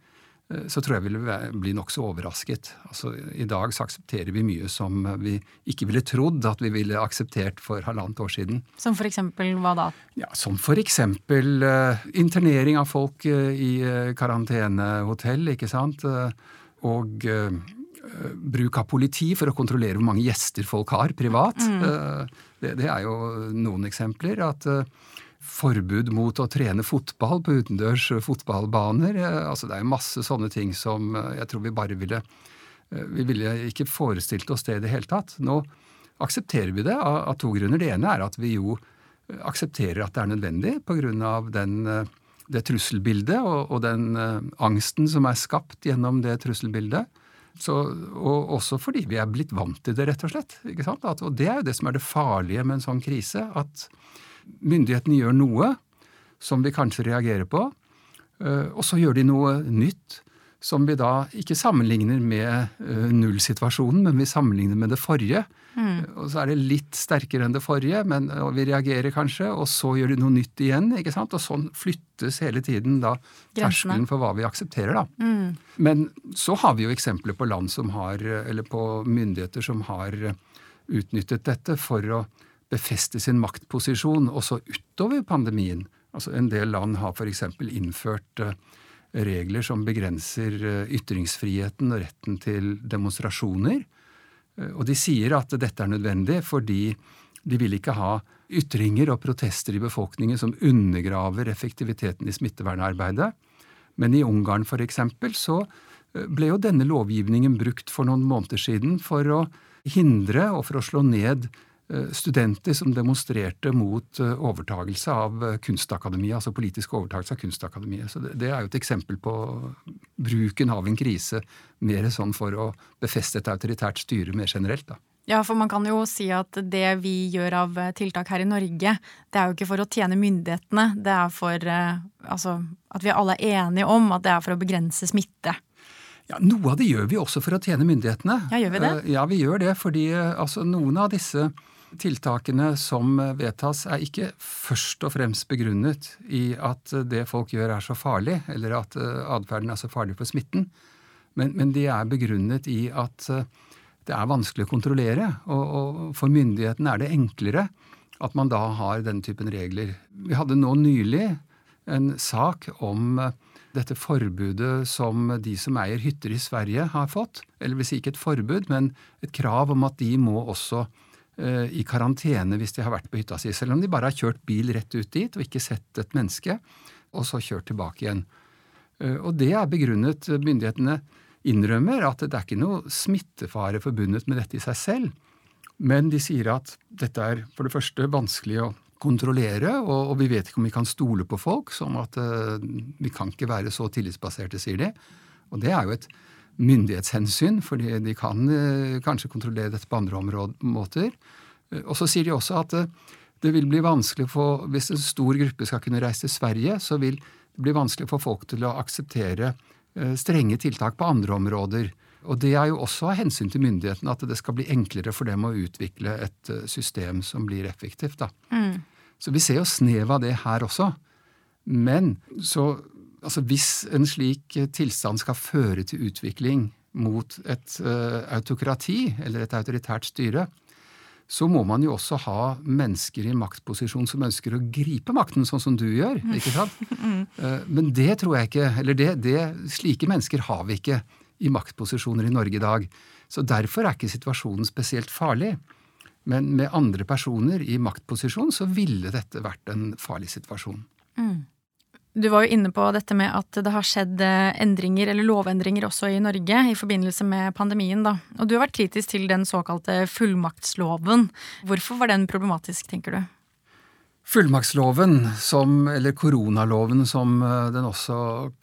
så tror jeg vi ville bli nokså overrasket. Altså, I dag så aksepterer vi mye som vi ikke ville trodd at vi ville akseptert for halvannet år siden.
Som for eksempel hva da?
Ja, Som for eksempel uh, internering av folk uh, i uh, karantenehotell, ikke sant. og bruk av politi for å kontrollere hvor mange gjester folk har privat. Mm. Det, det, er jo noen eksempler. at forbud mot å trene fotball på utendørs fotballbaner. Eh, altså Det er masse sånne ting som eh, jeg tror vi bare ville eh, Vi ville ikke forestilt oss det i det hele tatt. Nå aksepterer vi det av, to grunner. Det ene er at vi jo aksepterer at det er nødvendig pga. det trusselbildet og, og, den angsten som er skapt gjennom det trusselbildet. Så, og også fordi vi er blitt vant til det, rett og slett. At, og det er jo det som er det farlige med en sånn krise. at myndighetene gjør noe som vi kanskje reagerer på, eh, og så gjør de noe nytt som vi da ikke sammenligner med uh, nullsituasjonen, men vi sammenligner med det forrige. Mm. Og så er det litt sterkere enn det forrige, men, vi reagerer kanskje, og så gjør de noe nytt igjen. ikke sant? Og sånn flyttes hele tiden da terskelen for hva vi aksepterer, da. Mm. Men så har vi jo eksempler på land som har, eller på myndigheter som har utnyttet dette for å befeste sin maktposisjon også utover pandemien. Altså En del land har f.eks. innført eh, regler som begrenser eh, ytringsfriheten og retten til demonstrasjoner. Eh, og de sier at dette er nødvendig fordi de vil ikke ha ytringer og protester i befolkningen som undergraver effektiviteten i smittevernarbeidet. Men i Ungarn f.eks. så ble jo denne lovgivningen brukt for noen måneder siden for å hindre og for å slå ned studenter som demonstrerte mot eh, overtagelse av eh, Kunstakademiet, altså politisk overtagelse av Kunstakademiet. Så det, det, er jo et eksempel på bruken av en krise mer sånn for å befeste et autoritært styre mer generelt. da.
Ja, for man kan jo si at det vi gjør av tiltak her i Norge, det er jo ikke for å tjene myndighetene, det er for altså, at vi alle er enige om at det er for å begrense smitte.
Ja, Noe av det gjør vi også for å tjene myndighetene.
Ja, gjør vi det?
Ja, vi gjør det, fordi altså, noen av disse tiltakene som vedtas, er ikke først og fremst begrunnet i at det folk gjør er så farlig, eller at eh, atferden er så farlig for smitten, men, men, de er begrunnet i at eh, det er vanskelig å kontrollere. Og, og for myndighetene er det enklere at man da har denne typen regler. Vi hadde nå nylig en sak om eh, dette forbudet som de som eier hytter i Sverige har fått. Eller vil si ikke et forbud, men et krav om at de må også i karantene hvis de har vært på hytta si, selv om de bare har kjørt bil rett ut dit og ikke sett et menneske, og så kjørt tilbake igjen. Eh, og det er begrunnet Myndighetene innrømmer at det er ikke noe smittefare forbundet med dette i seg selv, men de sier at dette er for det første vanskelig å kontrollere, og, vi vet ikke om vi kan stole på folk, sånn at eh, vi kan ikke være så tillitsbaserte, sier de. Og det er jo et myndighetshensyn, fordi de kan eh, kanskje kontrollere dette på andre måter. Eh, og så sier de også at eh, det vil bli vanskelig for, Hvis en stor gruppe skal kunne reise til Sverige, så vil det bli vanskelig for folk til å akseptere strenge tiltak på andre områder. Og det er jo også av hensyn til myndighetene at det skal bli enklere for dem å utvikle et system som blir effektivt. Mm. Så vi ser jo snev av det her også. Men så altså Hvis en slik eh, tilstand skal føre til utvikling mot et uh, autokrati eller et autoritært styre, så må man jo også ha mennesker i maktposisjon som ønsker å gripe makten, sånn som du gjør. ikke sant? Uh, men det tror jeg ikke Eller det, det, slike mennesker har vi ikke i maktposisjoner i Norge i dag. Så derfor er ikke situasjonen spesielt farlig. Men med andre personer i maktposisjon så ville dette vært en farlig situasjon. Mm.
Du var jo inne på dette med at det har skjedd eh, endringer, eller lovendringer også i Norge i forbindelse med pandemien. da. Og du har vært kritisk til den såkalte fullmaktsloven. Hvorfor var den problematisk, tenker du?
Fullmaktsloven, som, eller koronaloven som eh, den også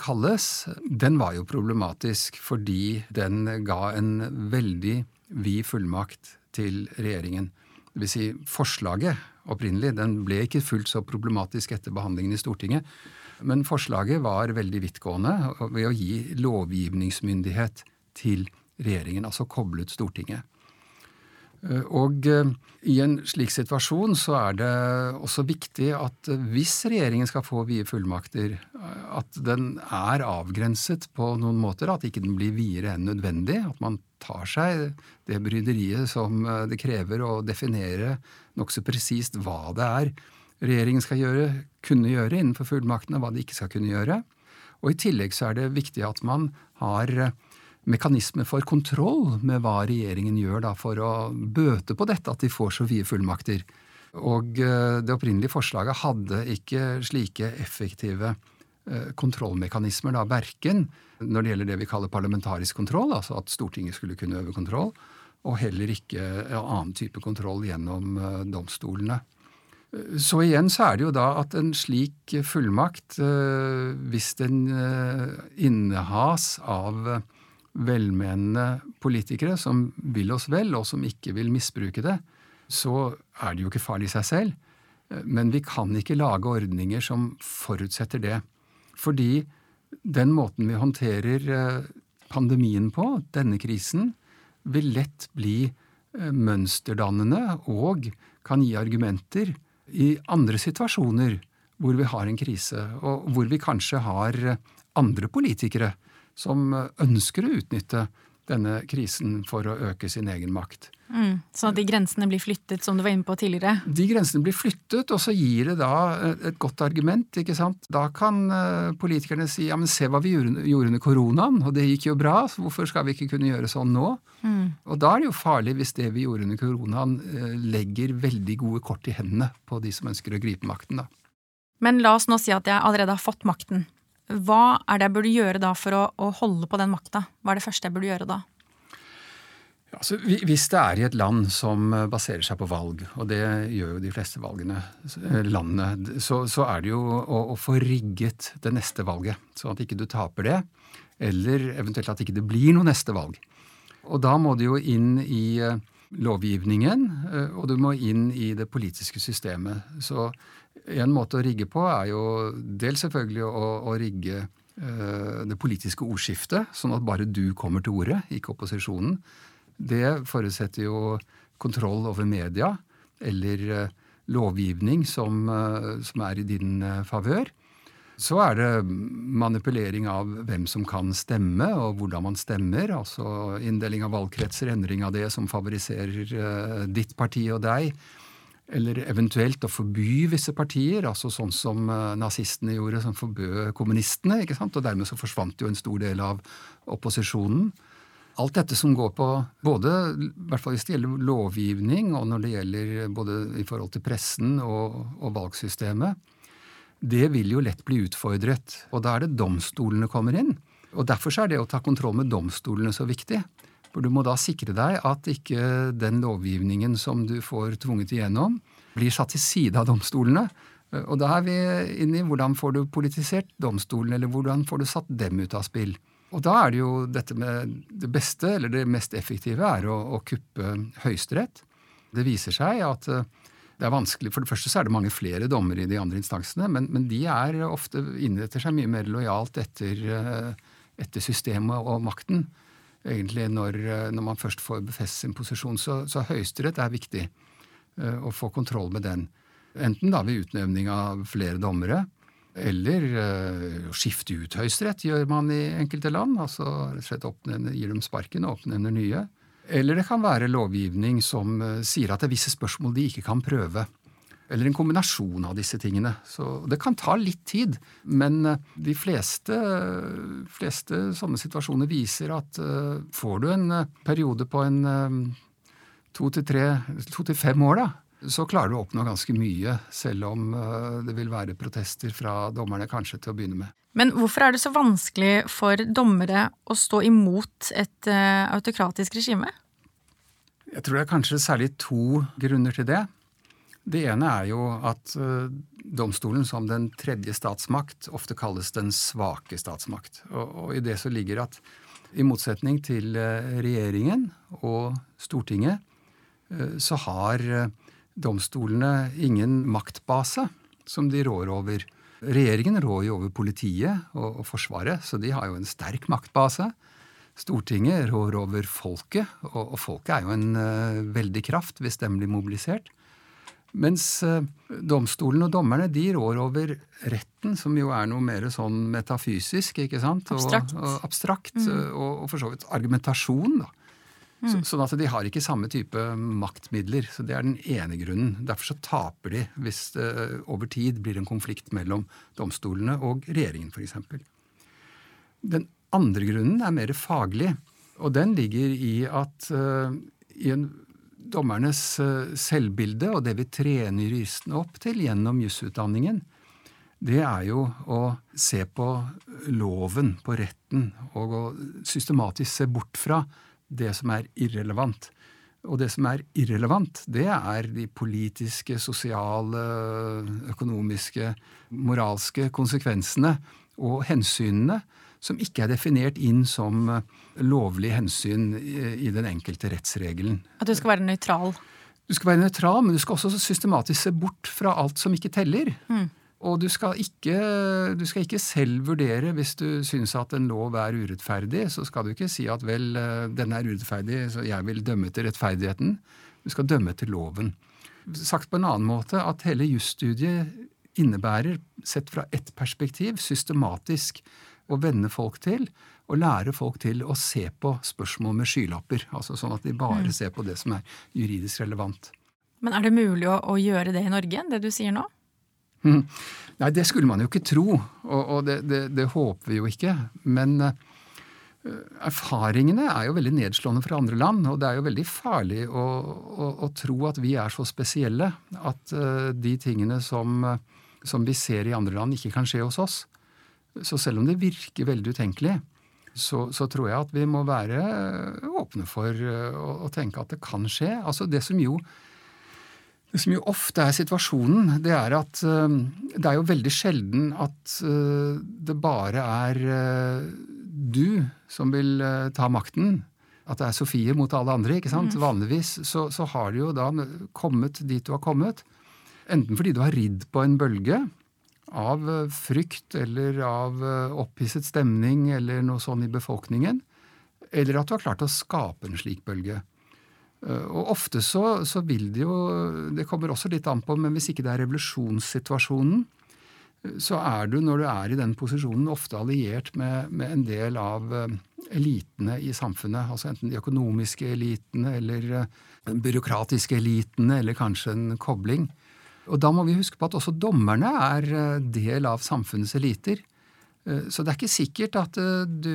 kalles, den var jo problematisk fordi den ga en veldig vid fullmakt til regjeringen. Det vil si, forslaget opprinnelig den ble ikke fullt så problematisk etter behandlingen i Stortinget, men forslaget var veldig vidtgående ved å gi lovgivningsmyndighet til regjeringen, altså koblet Stortinget. Eh, og eh, i en slik situasjon så er det også viktig at hvis regjeringen skal få vide fullmakter, eh, at den er avgrenset på noen måter, at ikke den blir videre enn nødvendig. At man tar seg det bryderiet som det krever å definere nokså presist hva det er regjeringen skal gjøre, kunne gjøre innenfor fullmaktene, og hva de ikke skal kunne gjøre. Og i tillegg så er det viktig at man har mekanisme for kontroll med hva regjeringen gjør da for å bøte på dette at de får så vide fullmakter. Og eh, det opprinnelige forslaget hadde ikke slike effektive eh, kontrollmekanismer, da, verken når det gjelder det vi kaller parlamentarisk kontroll, altså at Stortinget skulle kunne øve kontroll, og heller ikke annen type kontroll gjennom eh, domstolene. Så igjen så er det jo da at en slik fullmakt, hvis den innehas av velmenende politikere som vil oss vel, og som ikke vil misbruke det, så er det jo ikke farlig i seg selv. Men vi kan ikke lage ordninger som forutsetter det. Fordi den måten vi håndterer eh, pandemien på, denne krisen, vil lett bli eh, mønsterdannende og kan gi argumenter i andre situasjoner hvor vi har en krise, og hvor vi kanskje har andre politikere som ønsker å utnytte denne krisen for å øke sin egen makt.
Mm, så de grensene blir flyttet, som du var inne på tidligere?
De grensene blir flyttet, og så gir det da et godt argument. ikke sant? Da kan eh, politikerne si ja, men se hva vi gjorde under koronaen, og det gikk jo bra, så hvorfor skal vi ikke kunne gjøre sånn nå? Mm. Og da er det jo farlig hvis det vi gjorde under koronaen eh, legger veldig gode kort i hendene på de som ønsker å gripe makten, da.
Men la oss nå si at jeg allerede har fått makten. Hva er det jeg burde gjøre da for å, å holde på den makta? Hva er det første jeg burde gjøre da?
Altså, hvis det er i et land som baserer seg på valg, og det gjør jo de fleste valgene, eh, landene, så, så er det jo å, å, få rigget det neste valget, sånn at ikke du taper det, eller eventuelt at ikke det blir noe neste valg. Og da må du jo inn i eh, lovgivningen, eh, og du må inn i det politiske systemet. Så en måte å rigge på er jo dels selvfølgelig å, å rigge eh, det politiske ordskiftet, sånn at bare du kommer til ordet, ikke opposisjonen. Det forutsetter jo kontroll over media eller eh, lovgivning som, eh, som, er i din eh, favør. Så er det manipulering av hvem som kan stemme, og hvordan man stemmer. Altså inndeling av valgkretser, endring av det som favoriserer eh, ditt parti og deg eller eventuelt å forby visse partier, altså sånn som eh, nazistene gjorde, som forbød kommunistene. ikke sant? Og dermed så forsvant jo en stor del av opposisjonen. Alt dette som går på både i hvert fall hvis det gjelder lovgivning, og når det gjelder både i forhold til pressen og, og valgsystemet, det vil jo lett bli utfordret. Og da er det domstolene kommer inn. Og Derfor er det å ta kontroll med domstolene så viktig. For du må da sikre deg at ikke den lovgivningen som du får tvunget igjennom, blir satt til side av domstolene. Og da er vi inne i hvordan får du politisert domstolen, eller hvordan får du satt dem ut av spill. Og da er det jo dette med det beste, eller det mest effektive, er å, å kuppe Høyesterett. Det viser seg at eh, det er vanskelig. For det første så er det mange flere dommere i de andre instansene, men, men de er ofte innretter seg mye mer lojalt etter, eh, etter systemet og makten egentlig når, eh, når man først får befestet sin posisjon. Så, så Høyesterett er viktig uh, å få kontroll med den. Enten da ved utnevning av flere dommere, eller uh, skifte ut Høyesterett gjør man i enkelte land. altså rett Gir dem sparken og oppnevner nye. Eller det kan være lovgivning som uh, sier at det er visse spørsmål de ikke kan prøve. Eller en kombinasjon av disse tingene. Så det kan ta litt tid, men eh, de fleste, fleste sånne situasjoner viser at uh, får du en uh, periode på en to til tre, to til fem år, da, så klarer du å oppnå ganske mye, selv om det vil være protester fra dommerne kanskje til å begynne med.
Men hvorfor er det så vanskelig for dommere å stå imot et autokratisk regime?
Jeg tror det er kanskje særlig to grunner til det. Det ene er jo at uh, domstolen som den tredje statsmakt ofte kalles den svake statsmakt. Og, og, i det så ligger at i motsetning til uh, regjeringen og Stortinget, uh, så har domstolene ingen maktbase som de rår over. Regjeringen rår jo over politiet og, og Forsvaret, så de har jo en sterk maktbase. Stortinget rår over folket, og, og folket er jo en uh, veldig kraft hvis den blir mobilisert. Mens uh, domstolen og dommerne de rår over retten, som jo er noe mer sånn metafysisk, ikke sant?
Abstrakt.
Og, og abstrakt, mm. og, og, for så vidt argumentasjon, da. Mm. Så, sånn at de har ikke samme type maktmidler. så Det er den ene grunnen. Derfor så taper de hvis det over tid blir en konflikt mellom domstolene og regjeringen, f.eks. Den andre grunnen er mer faglig, og den ligger i at uh, i en dommernes uh, selvbilde og det vi trener juristene opp til gjennom jusutdanningen, det er jo å se på loven, på retten, og å systematisk se bort fra det som er irrelevant. Og det som er irrelevant, det er de politiske, sosiale, økonomiske, moralske konsekvensene og hensynene som ikke er definert inn som eh, lovlig hensyn i den enkelte rettsregelen.
At du skal være nøytral?
Du skal være nøytral, men du skal også systematisk se bort fra alt som ikke teller. Mm. Og du skal, ikke, du skal ikke selv vurdere hvis du syns at en lov er urettferdig, så skal du ikke si at vel, eh, den er urettferdig, så jeg vil dømme til rettferdigheten. Du skal dømme til loven. Sagt på en annen måte at hele jusstudiet innebærer, sett fra ett perspektiv, systematisk å venne folk til og lære folk til å se på spørsmål med skylapper. Altså sånn at de bare mm. ser på det som er juridisk relevant.
Men er det mulig å, å gjøre det i Norge, det du sier nå?
Mm. Nei, det skulle man jo ikke tro, og, og det, det, det, håper vi jo ikke. Men uh, erfaringene er jo veldig nedslående fra andre land, og det er jo veldig farlig å, å, å tro at vi er så spesielle at uh, de tingene som, uh, som, vi ser i andre land, ikke kan skje hos oss. Så selv om det virker veldig utenkelig, så, så tror jeg at vi må være åpne for å, å tenke at det kan skje. Altså Det som jo det som jo ofte er situasjonen, det er at uh, det er jo veldig sjelden at uh, det bare er du som vil ta makten. At det er Sofie mot alle andre. ikke sant? Mm. Vanligvis så, så, har du jo da kommet dit du har kommet. Enten fordi du har ridd på en bølge av frykt eller av opphisset stemning eller noe sånn i befolkningen, eller at du har klart å skape en slik bølge. Eh, og ofte så, så, vil det jo Det kommer også litt an på, men hvis ikke det er revolusjonssituasjonen, eh, så er du, når du er i den posisjonen, ofte alliert med, med en del av eh, elitene i samfunnet. Altså enten de økonomiske elitene eller den byråkratiske elitene, eller kanskje en kobling. Og da må vi huske på at også dommerne er del av samfunnets eliter. Så det er ikke sikkert at du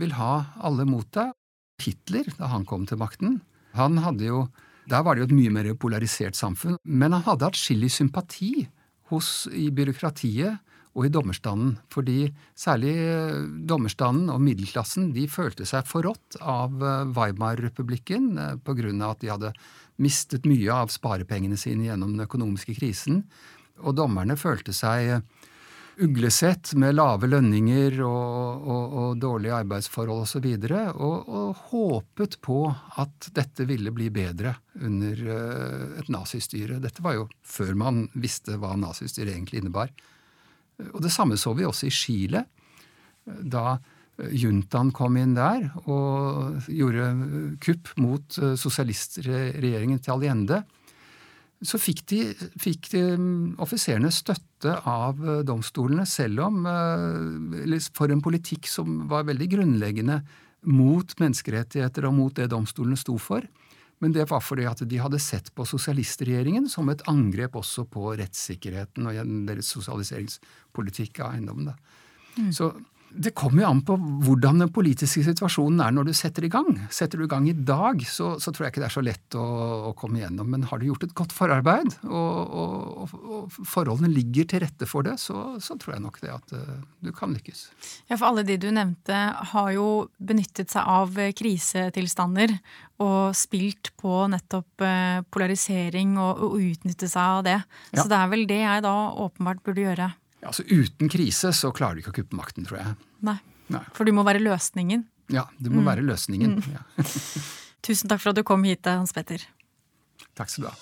vil ha alle mot deg. Hitler, da han kom til makten, han hadde jo Der var det jo et mye mer polarisert samfunn, men han hadde atskillig sympati hos, i byråkratiet og i dommerstanden, fordi særlig eh, dommerstanden og middelklassen de følte seg forrådt av eh, Weimar-republikken pga. at de hadde mistet mye av sparepengene sine gjennom den økonomiske krisen, og dommerne følte seg uglesett med lave lønninger og, og, og dårlige arbeidsforhold osv., og, så og, og håpet på at dette ville bli bedre under uh, et nazistyre. Dette var jo før man visste hva nazistyret egentlig innebar. Og det samme så vi også i Chile, da juntaen kom inn der og gjorde kupp mot uh, sosialistregjeringen til Allende så fikk, de, fikk de mm, offiserene støtte av eh, domstolene, selv om eh, for en politikk som var veldig grunnleggende mot menneskerettigheter og mot det domstolene sto for. Men det var fordi at de hadde sett på sosialistregjeringen som et angrep også på rettssikkerheten og deres sosialiseringspolitikk av eiendommen. Mm. Så Det kommer jo an på hvordan den politiske situasjonen er når du setter i gang. Setter du i gang i dag, så, så tror jeg ikke det er så lett å, å, komme igjennom. Men har du gjort et godt forarbeid, og, og, og forholdene ligger til rette for det, så, så, tror jeg nok det at uh, du kan lykkes.
Ja, for alle de du nevnte har jo benyttet seg av krisetilstander og spilt på nettopp uh, polarisering og, og utnytte seg av det. Ja. Så det er vel det jeg da åpenbart burde gjøre
ja, altså Uten krise så klarer du ikke å kuppe makten, tror jeg.
Nei. Nei. For du må være løsningen.
Ja, du må mm. være løsningen. Mm. Ja.
Tusen takk for at du kom hit, Hans Petter.
Takk skal du ha.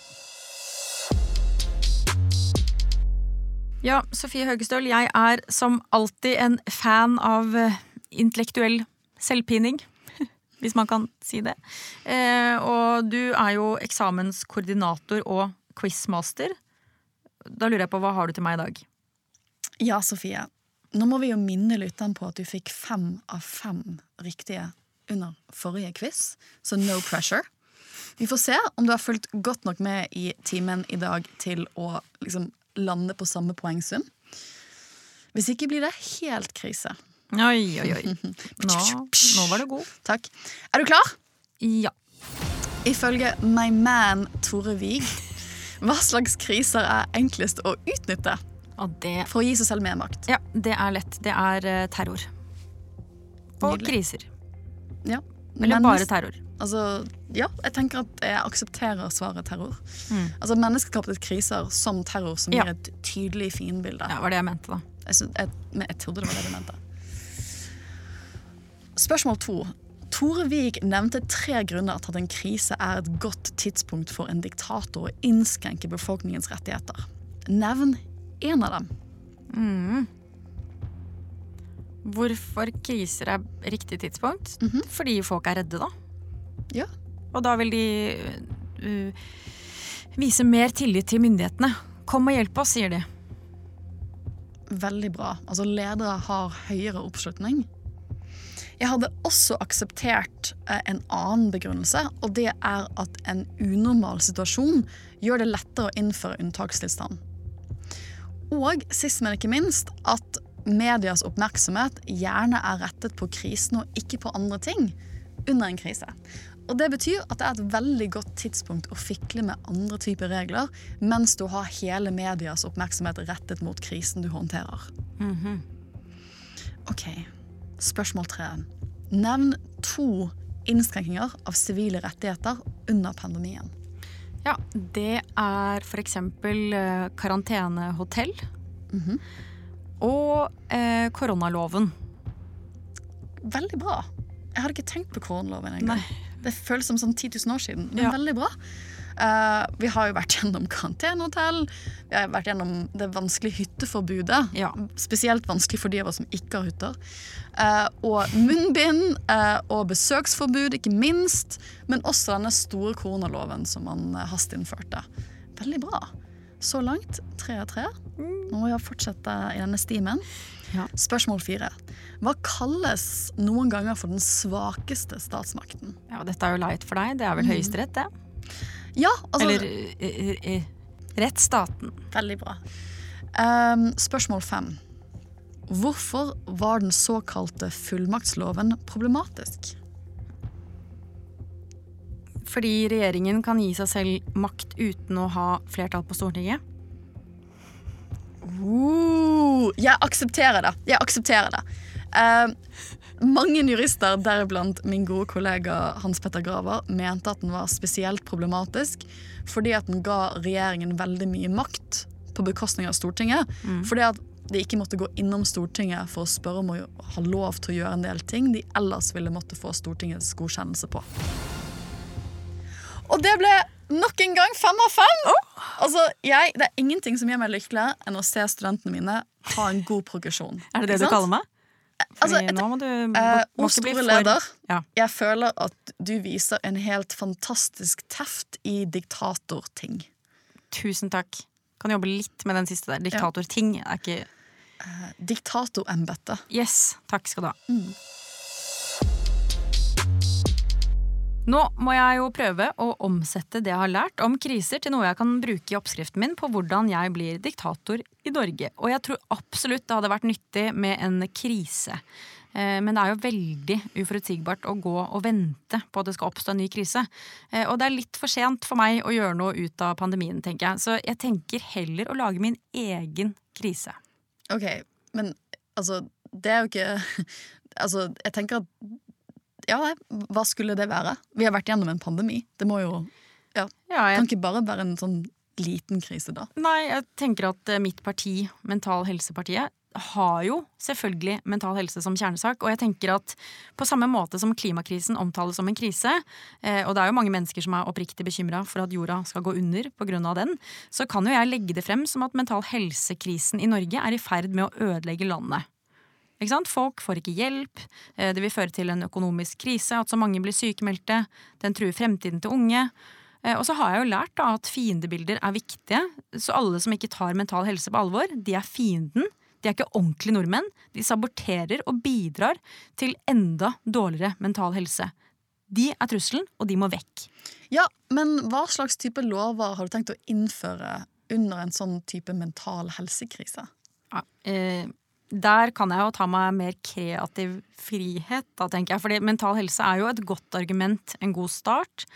Ja, Sofie Høgestøl, jeg er som alltid en fan av eh, intellektuell selvpining. Hvis man kan si det. Eh, og du er jo eksamenskoordinator og quizmaster. Da lurer jeg på, hva har du til meg i dag?
Ja, Sofie. Nå må vi jo minne lytteren på at du fikk fem av fem riktige under forrige quiz, så no pressure. Vi får se om du har fulgt godt nok med i timen i dag til å liksom lande på samme poengsum. Hvis ikke blir det helt krise.
Oi, oi, oi. Nå, nå var du god.
Takk. Er du klar?
Ja.
Ifølge my man Tore Wiig, hva slags kriser er enklest å utnytte?
Det,
For å gi seg selv mer makt.
Ja, det er lett. Det er uh, terror. Og Nydelig. kriser.
Ja.
Eller bare terror.
Altså, ja, jeg tenker at jeg aksepterer svaret terror. Mm. Altså Menneskeskapte kriser som terror som ja. gir et tydelig fiendebilde.
Ja, var det jeg mente, da.
Jeg, jeg, jeg, trodde det var det du mente. Spørsmål to. Tore Vik nevnte tre grunner til at en krise er et godt tidspunkt for en diktator å innskrenke befolkningens rettigheter. Nevn én av dem.
Mm. Hvorfor kriser er riktig tidspunkt? Mm -hmm. Fordi folk er redde, da.
Ja.
Og da vil de uh, vise mer tillit til myndighetene. Kom og hjelp oss, sier de.
Veldig bra. Altså, ledere har høyere oppslutning. Jeg hadde også akseptert eh, en annen begrunnelse, og det er at en unormal situasjon gjør det lettere å innføre unntakstilstand. Og sist, men ikke minst, at medias oppmerksomhet gjerne er rettet på krisen og ikke på andre ting under en krise. Og Det betyr at det er et veldig godt tidspunkt å fikle med andre typer regler mens du har hele medias oppmerksomhet rettet mot krisen du håndterer. Mm -hmm. Ok, spørsmål tre. Nevn to innskrenkinger av sivile rettigheter under pandemien.
Ja, det er f.eks. Eh, karantenehotell. Mm -hmm. Og eh, koronaloven.
Veldig bra. Jeg hadde ikke tenkt på koronaloven engang. Det føles som sånn 10 000 år siden, men ja. veldig bra. Uh, vi har jo vært gjennom karantenehotell, vi har vært gjennom det vanskelige hytteforbudet. Ja. Spesielt vanskelig for de av oss som ikke har hytter. Uh, og munnbind uh, og besøksforbud, ikke minst. Men også denne store koronaloven som man hasteinnførte. Veldig bra. Så langt tre av tre. Nå må vi fortsette i denne stimen. Ja. Spørsmål fire. Hva kalles noen ganger for den svakeste statsmakten?
Ja, Dette er jo leit for deg. Det er vel mm. Høyesterett, det?
Ja, altså
Eller eh, eh, eh, rettsstaten.
Veldig bra. Um, spørsmål fem. Hvorfor var den såkalte fullmaktsloven problematisk?
Fordi regjeringen kan gi seg selv makt uten å ha flertall på Stortinget?
Uh, jeg aksepterer det. Jeg aksepterer det. Uh, mange jurister, deriblant min gode kollega Hans Petter Graver, mente at den var spesielt problematisk fordi at den ga regjeringen veldig mye makt på bekostning av Stortinget. Mm. Fordi at de ikke måtte gå innom Stortinget for å spørre om å ha lov til å gjøre en del ting de ellers ville måtte få Stortingets godkjennelse på. Og det ble nok en gang fem av fem! Oh. Altså, jeg, Det er ingenting som gjør meg lykkeligere enn å se studentene mine ha en god progresjon.
er det det du kaller meg?
Altså, et, nå må du uh, må store leder, ja. jeg føler at du viser en helt fantastisk teft i diktatorting.
Tusen takk. Kan jobbe litt med den siste der. Diktatorting er ikke
eh, Diktatorembetet.
Yes. Takk skal du ha. Mm. Nå må jeg jo prøve å omsette det jeg har lært om kriser til noe jeg kan bruke i oppskriften min på hvordan jeg blir diktator i Norge. Og jeg tror absolutt det hadde vært nyttig med en krise. Eh, men det er jo veldig uforutsigbart å gå og vente på at det skal oppstå en ny krise. Eh, og det er litt for sent for meg å gjøre noe ut av pandemien, tenker jeg. Så jeg tenker heller å lage min egen krise.
Ok, men altså, det er jo ikke Altså, jeg tenker at Ja, hva skulle det være? Vi har vært gjennom en pandemi. Det må jo Ja.
Ja, jeg
Kan ikke bare være en sånn liten krise, da.
Nei, jeg tenker at eh, mitt parti, Mental Helsepartiet, har jo selvfølgelig mental helse som kjernesak. Og jeg tenker at på samme måte som klimakrisen omtales som en krise, eh, og det er jo mange mennesker som er oppriktig bekymra for at jorda skal gå under pga. den, så kan jo jeg legge det frem som at mental helsekrisen i Norge er i ferd med å ødelegge landet. Folk får ikke hjelp, eh, det vil føre til en økonomisk krise, at så mange blir sykemeldte, den truer fremtiden til unge. Eh, Og så har jeg jo lært da at fiendebilder er viktige, så alle som ikke tar mental helse på alvor, de er fienden. De er ikke ordentlige nordmenn. De saboterer og bidrar til enda dårligere mental helse. De er trusselen, og de må vekk.
Ja, men hva slags type lover har du tenkt å innføre under en sånn type mental helsekrise?
Ja, eh, der kan jeg jo ta meg mer kreativ frihet, da, tenker jeg. Fordi mental helse er jo et godt argument, en god start.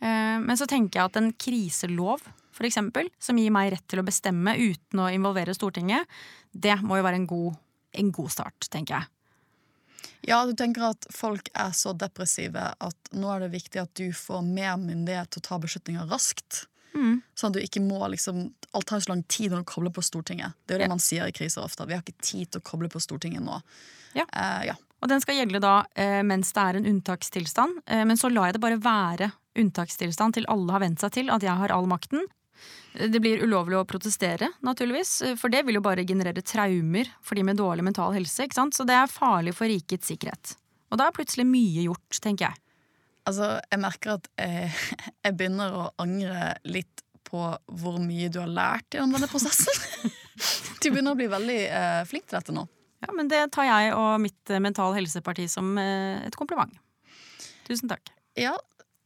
Eh, men så tenker jeg at en kriselov, for eksempel, som gir meg rett til å bestemme uten å involvere Stortinget, det må jo være en god, en god start, tenker jeg.
Ja, du tenker at folk er så depressive at nå er det viktig at du får mer myndighet til å ta beslutninger raskt.
Mm.
Sånn at du ikke må liksom Alt tar så lang tid når du kobler på Stortinget. Det er jo det
Ja.
man sier i kriser ofte. Vi har ikke tid til å koble på Stortinget nå.
Ja.
Eh, ja.
Og den skal gjelde da eh, mens det er en unntakstilstand. Eh, men så lar jeg det bare være unntakstilstand til alle har vent seg til at jeg har all makten. Det blir ulovlig å protestere, naturligvis, for det vil jo bare generere traumer for de med dårlig mental helse. ikke sant? Så det er farlig for rikets sikkerhet. Og da er plutselig mye gjort, tenker jeg.
Altså, jeg merker at jeg, jeg begynner å angre litt på hvor mye du har lært gjennom denne prosessen. Du begynner å bli veldig eh, flink til dette nå.
Ja, Men det tar jeg og mitt eh, Mental Helseparti som eh, et kompliment. Tusen takk.
Ja,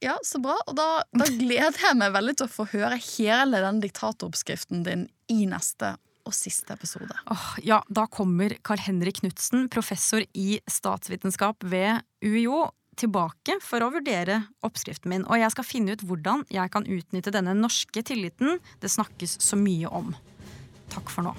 ja så bra. Og da, da gleder jeg meg veldig til å få høre hele den diktatoroppskriften din i neste og siste episode.
Åh, ja, da kommer Carl-Henrik Knutsen, professor i statsvitenskap ved UiO, tilbake for å vurdere oppskriften min. Og jeg skal finne ut hvordan jeg kan utnytte denne norske tilliten det snakkes så mye om. Takk for nå.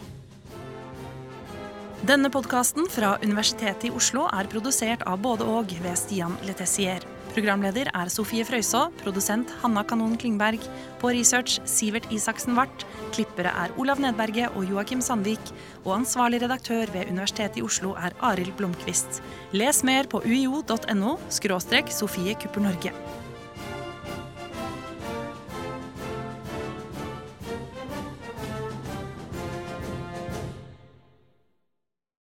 Denne podkasten fra Universitetet i Oslo er produsert av både og ved Stian Letessier. Programleder er Sofie Frøysaa, produsent Hanna Kanon Klingberg. På research Sivert Isaksen Wart. Klippere er Olav Nedberget og Joakim Sandvik. Og ansvarlig redaktør ved Universitetet i Oslo er Arild Blomkvist. Les mer på uio.no skråstrek Sofie Kupper Norge.